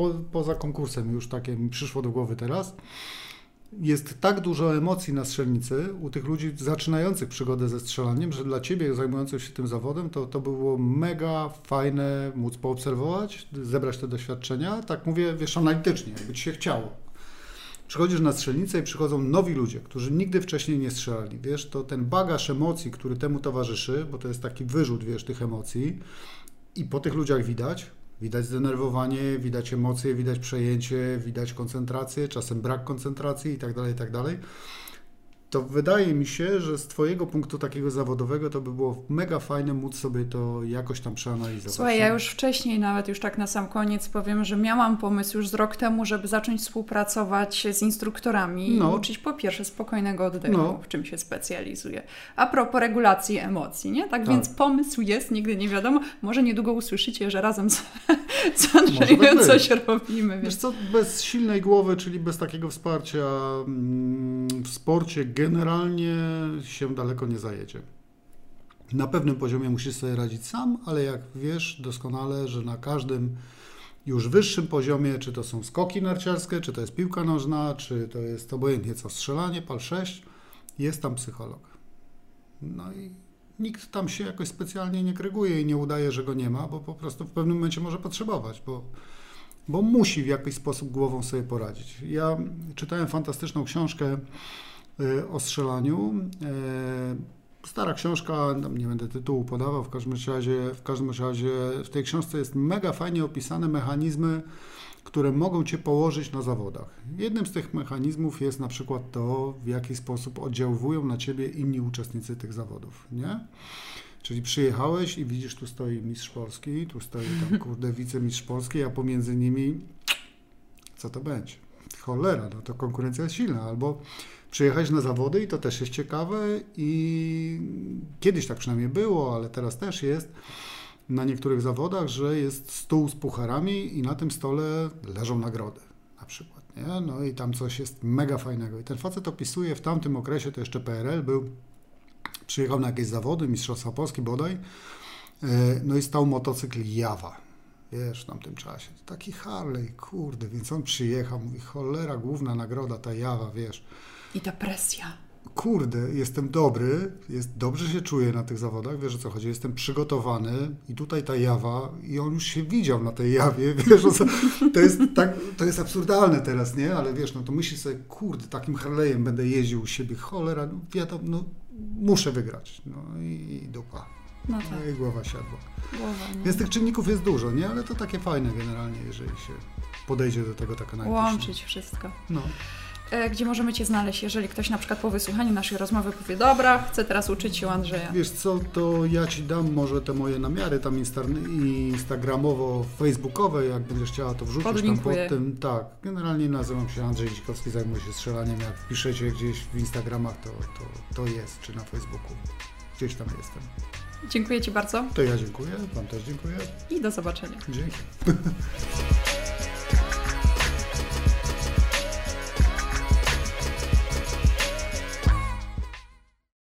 po, poza konkursem już takie mi przyszło do głowy teraz, jest tak dużo emocji na strzelnicy u tych ludzi zaczynających przygodę ze strzelaniem, że dla Ciebie zajmujących się tym zawodem to, to było mega fajne móc poobserwować, zebrać te doświadczenia, tak mówię, wiesz, analitycznie, jakby Ci się chciało. Przychodzisz na strzelnicę i przychodzą nowi ludzie, którzy nigdy wcześniej nie strzelali. Wiesz, to ten bagaż emocji, który temu towarzyszy, bo to jest taki wyrzut, wiesz, tych emocji i po tych ludziach widać, widać zdenerwowanie, widać emocje, widać przejęcie, widać koncentrację, czasem brak koncentracji i tak dalej, i tak dalej. To wydaje mi się, że z Twojego punktu takiego zawodowego to by było mega fajne móc sobie to jakoś tam przeanalizować. Słuchaj, ja już wcześniej, nawet już tak na sam koniec powiem, że miałam pomysł już z rok temu, żeby zacząć współpracować z instruktorami No. i uczyć po pierwsze spokojnego oddechu, No. w czym się specjalizuję. A propos regulacji emocji, nie? Tak, Tak. więc pomysł jest, nigdy nie wiadomo. Może niedługo usłyszycie, że razem z, z Andrzejem tak być. coś robimy. Wiesz Więc co, bez silnej głowy, czyli bez takiego wsparcia mm, w sporcie generalnie się daleko nie zajedzie. Na pewnym poziomie musisz sobie radzić sam, ale jak wiesz doskonale, że na każdym już wyższym poziomie, czy to są skoki narciarskie, czy to jest piłka nożna, czy to jest obojętnie co, strzelanie, pal 6, jest tam psycholog. No i nikt tam się jakoś specjalnie nie kryguje i nie udaje, że go nie ma, bo po prostu w pewnym momencie może potrzebować, bo bo musi w jakiś sposób głową sobie poradzić. Ja czytałem fantastyczną książkę o strzelaniu. Y, Stara książka, nie będę tytułu podawał, w każdym razie, w każdym razie w tej książce jest mega fajnie opisane mechanizmy, które mogą Cię położyć na zawodach. Jednym z tych mechanizmów jest na przykład to, w jaki sposób oddziałują na Ciebie inni uczestnicy tych zawodów, nie? Czyli przyjechałeś i widzisz, tu stoi mistrz Polski, tu stoi tam, kurde, wicemistrz Polski, a pomiędzy nimi co to będzie? Cholera, no to konkurencja jest silna. Albo przyjechać na zawody i to też jest ciekawe i kiedyś tak przynajmniej było, ale teraz też jest na niektórych zawodach, że jest stół z pucharami i na tym stole leżą nagrody na przykład, nie? No i tam coś jest mega fajnego. I ten facet opisuje w tamtym okresie, to jeszcze PRL był, przyjechał na jakieś zawody, Mistrzostwa Polski bodaj No i stał motocykl Jawa. Wiesz, w tamtym czasie. Taki Harley, kurde, więc on przyjechał, mówi, cholera, główna nagroda, ta Jawa, wiesz. I ta presja kurde, jestem dobry, jest, dobrze się czuję na tych zawodach, wiesz o co chodzi, jestem przygotowany i tutaj ta jawa i on już się widział na tej jawie, wiesz o co, to jest, tak, to jest absurdalne teraz, nie, ale wiesz, no to myśli sobie, kurde, takim Harley'em będę jeździł u siebie, cholera, no wiadomo, no muszę wygrać, no i, i dupa. No, tak. no i głowa siadła. Głowa, no. Więc tych czynników jest dużo, nie? Ale to takie fajne generalnie, jeżeli się podejdzie do tego taka najbliższa. Łączyć wszystko. No. E, gdzie możemy Cię znaleźć, jeżeli ktoś na przykład po wysłuchaniu naszej rozmowy powie, dobra, chcę teraz uczyć się Andrzeja. Wiesz co, to ja Ci dam może te moje namiary tam instagramowo, facebookowe, jak będziesz chciała to wrzucić tam pod tym. Tak, generalnie nazywam się Andrzej Dzikowski, zajmuję się strzelaniem, jak piszecie gdzieś w Instagramach, to, to, to jest, czy na Facebooku, gdzieś tam jestem. Dziękuję Ci bardzo. To ja dziękuję, Wam też dziękuję. I do zobaczenia. Dzięki.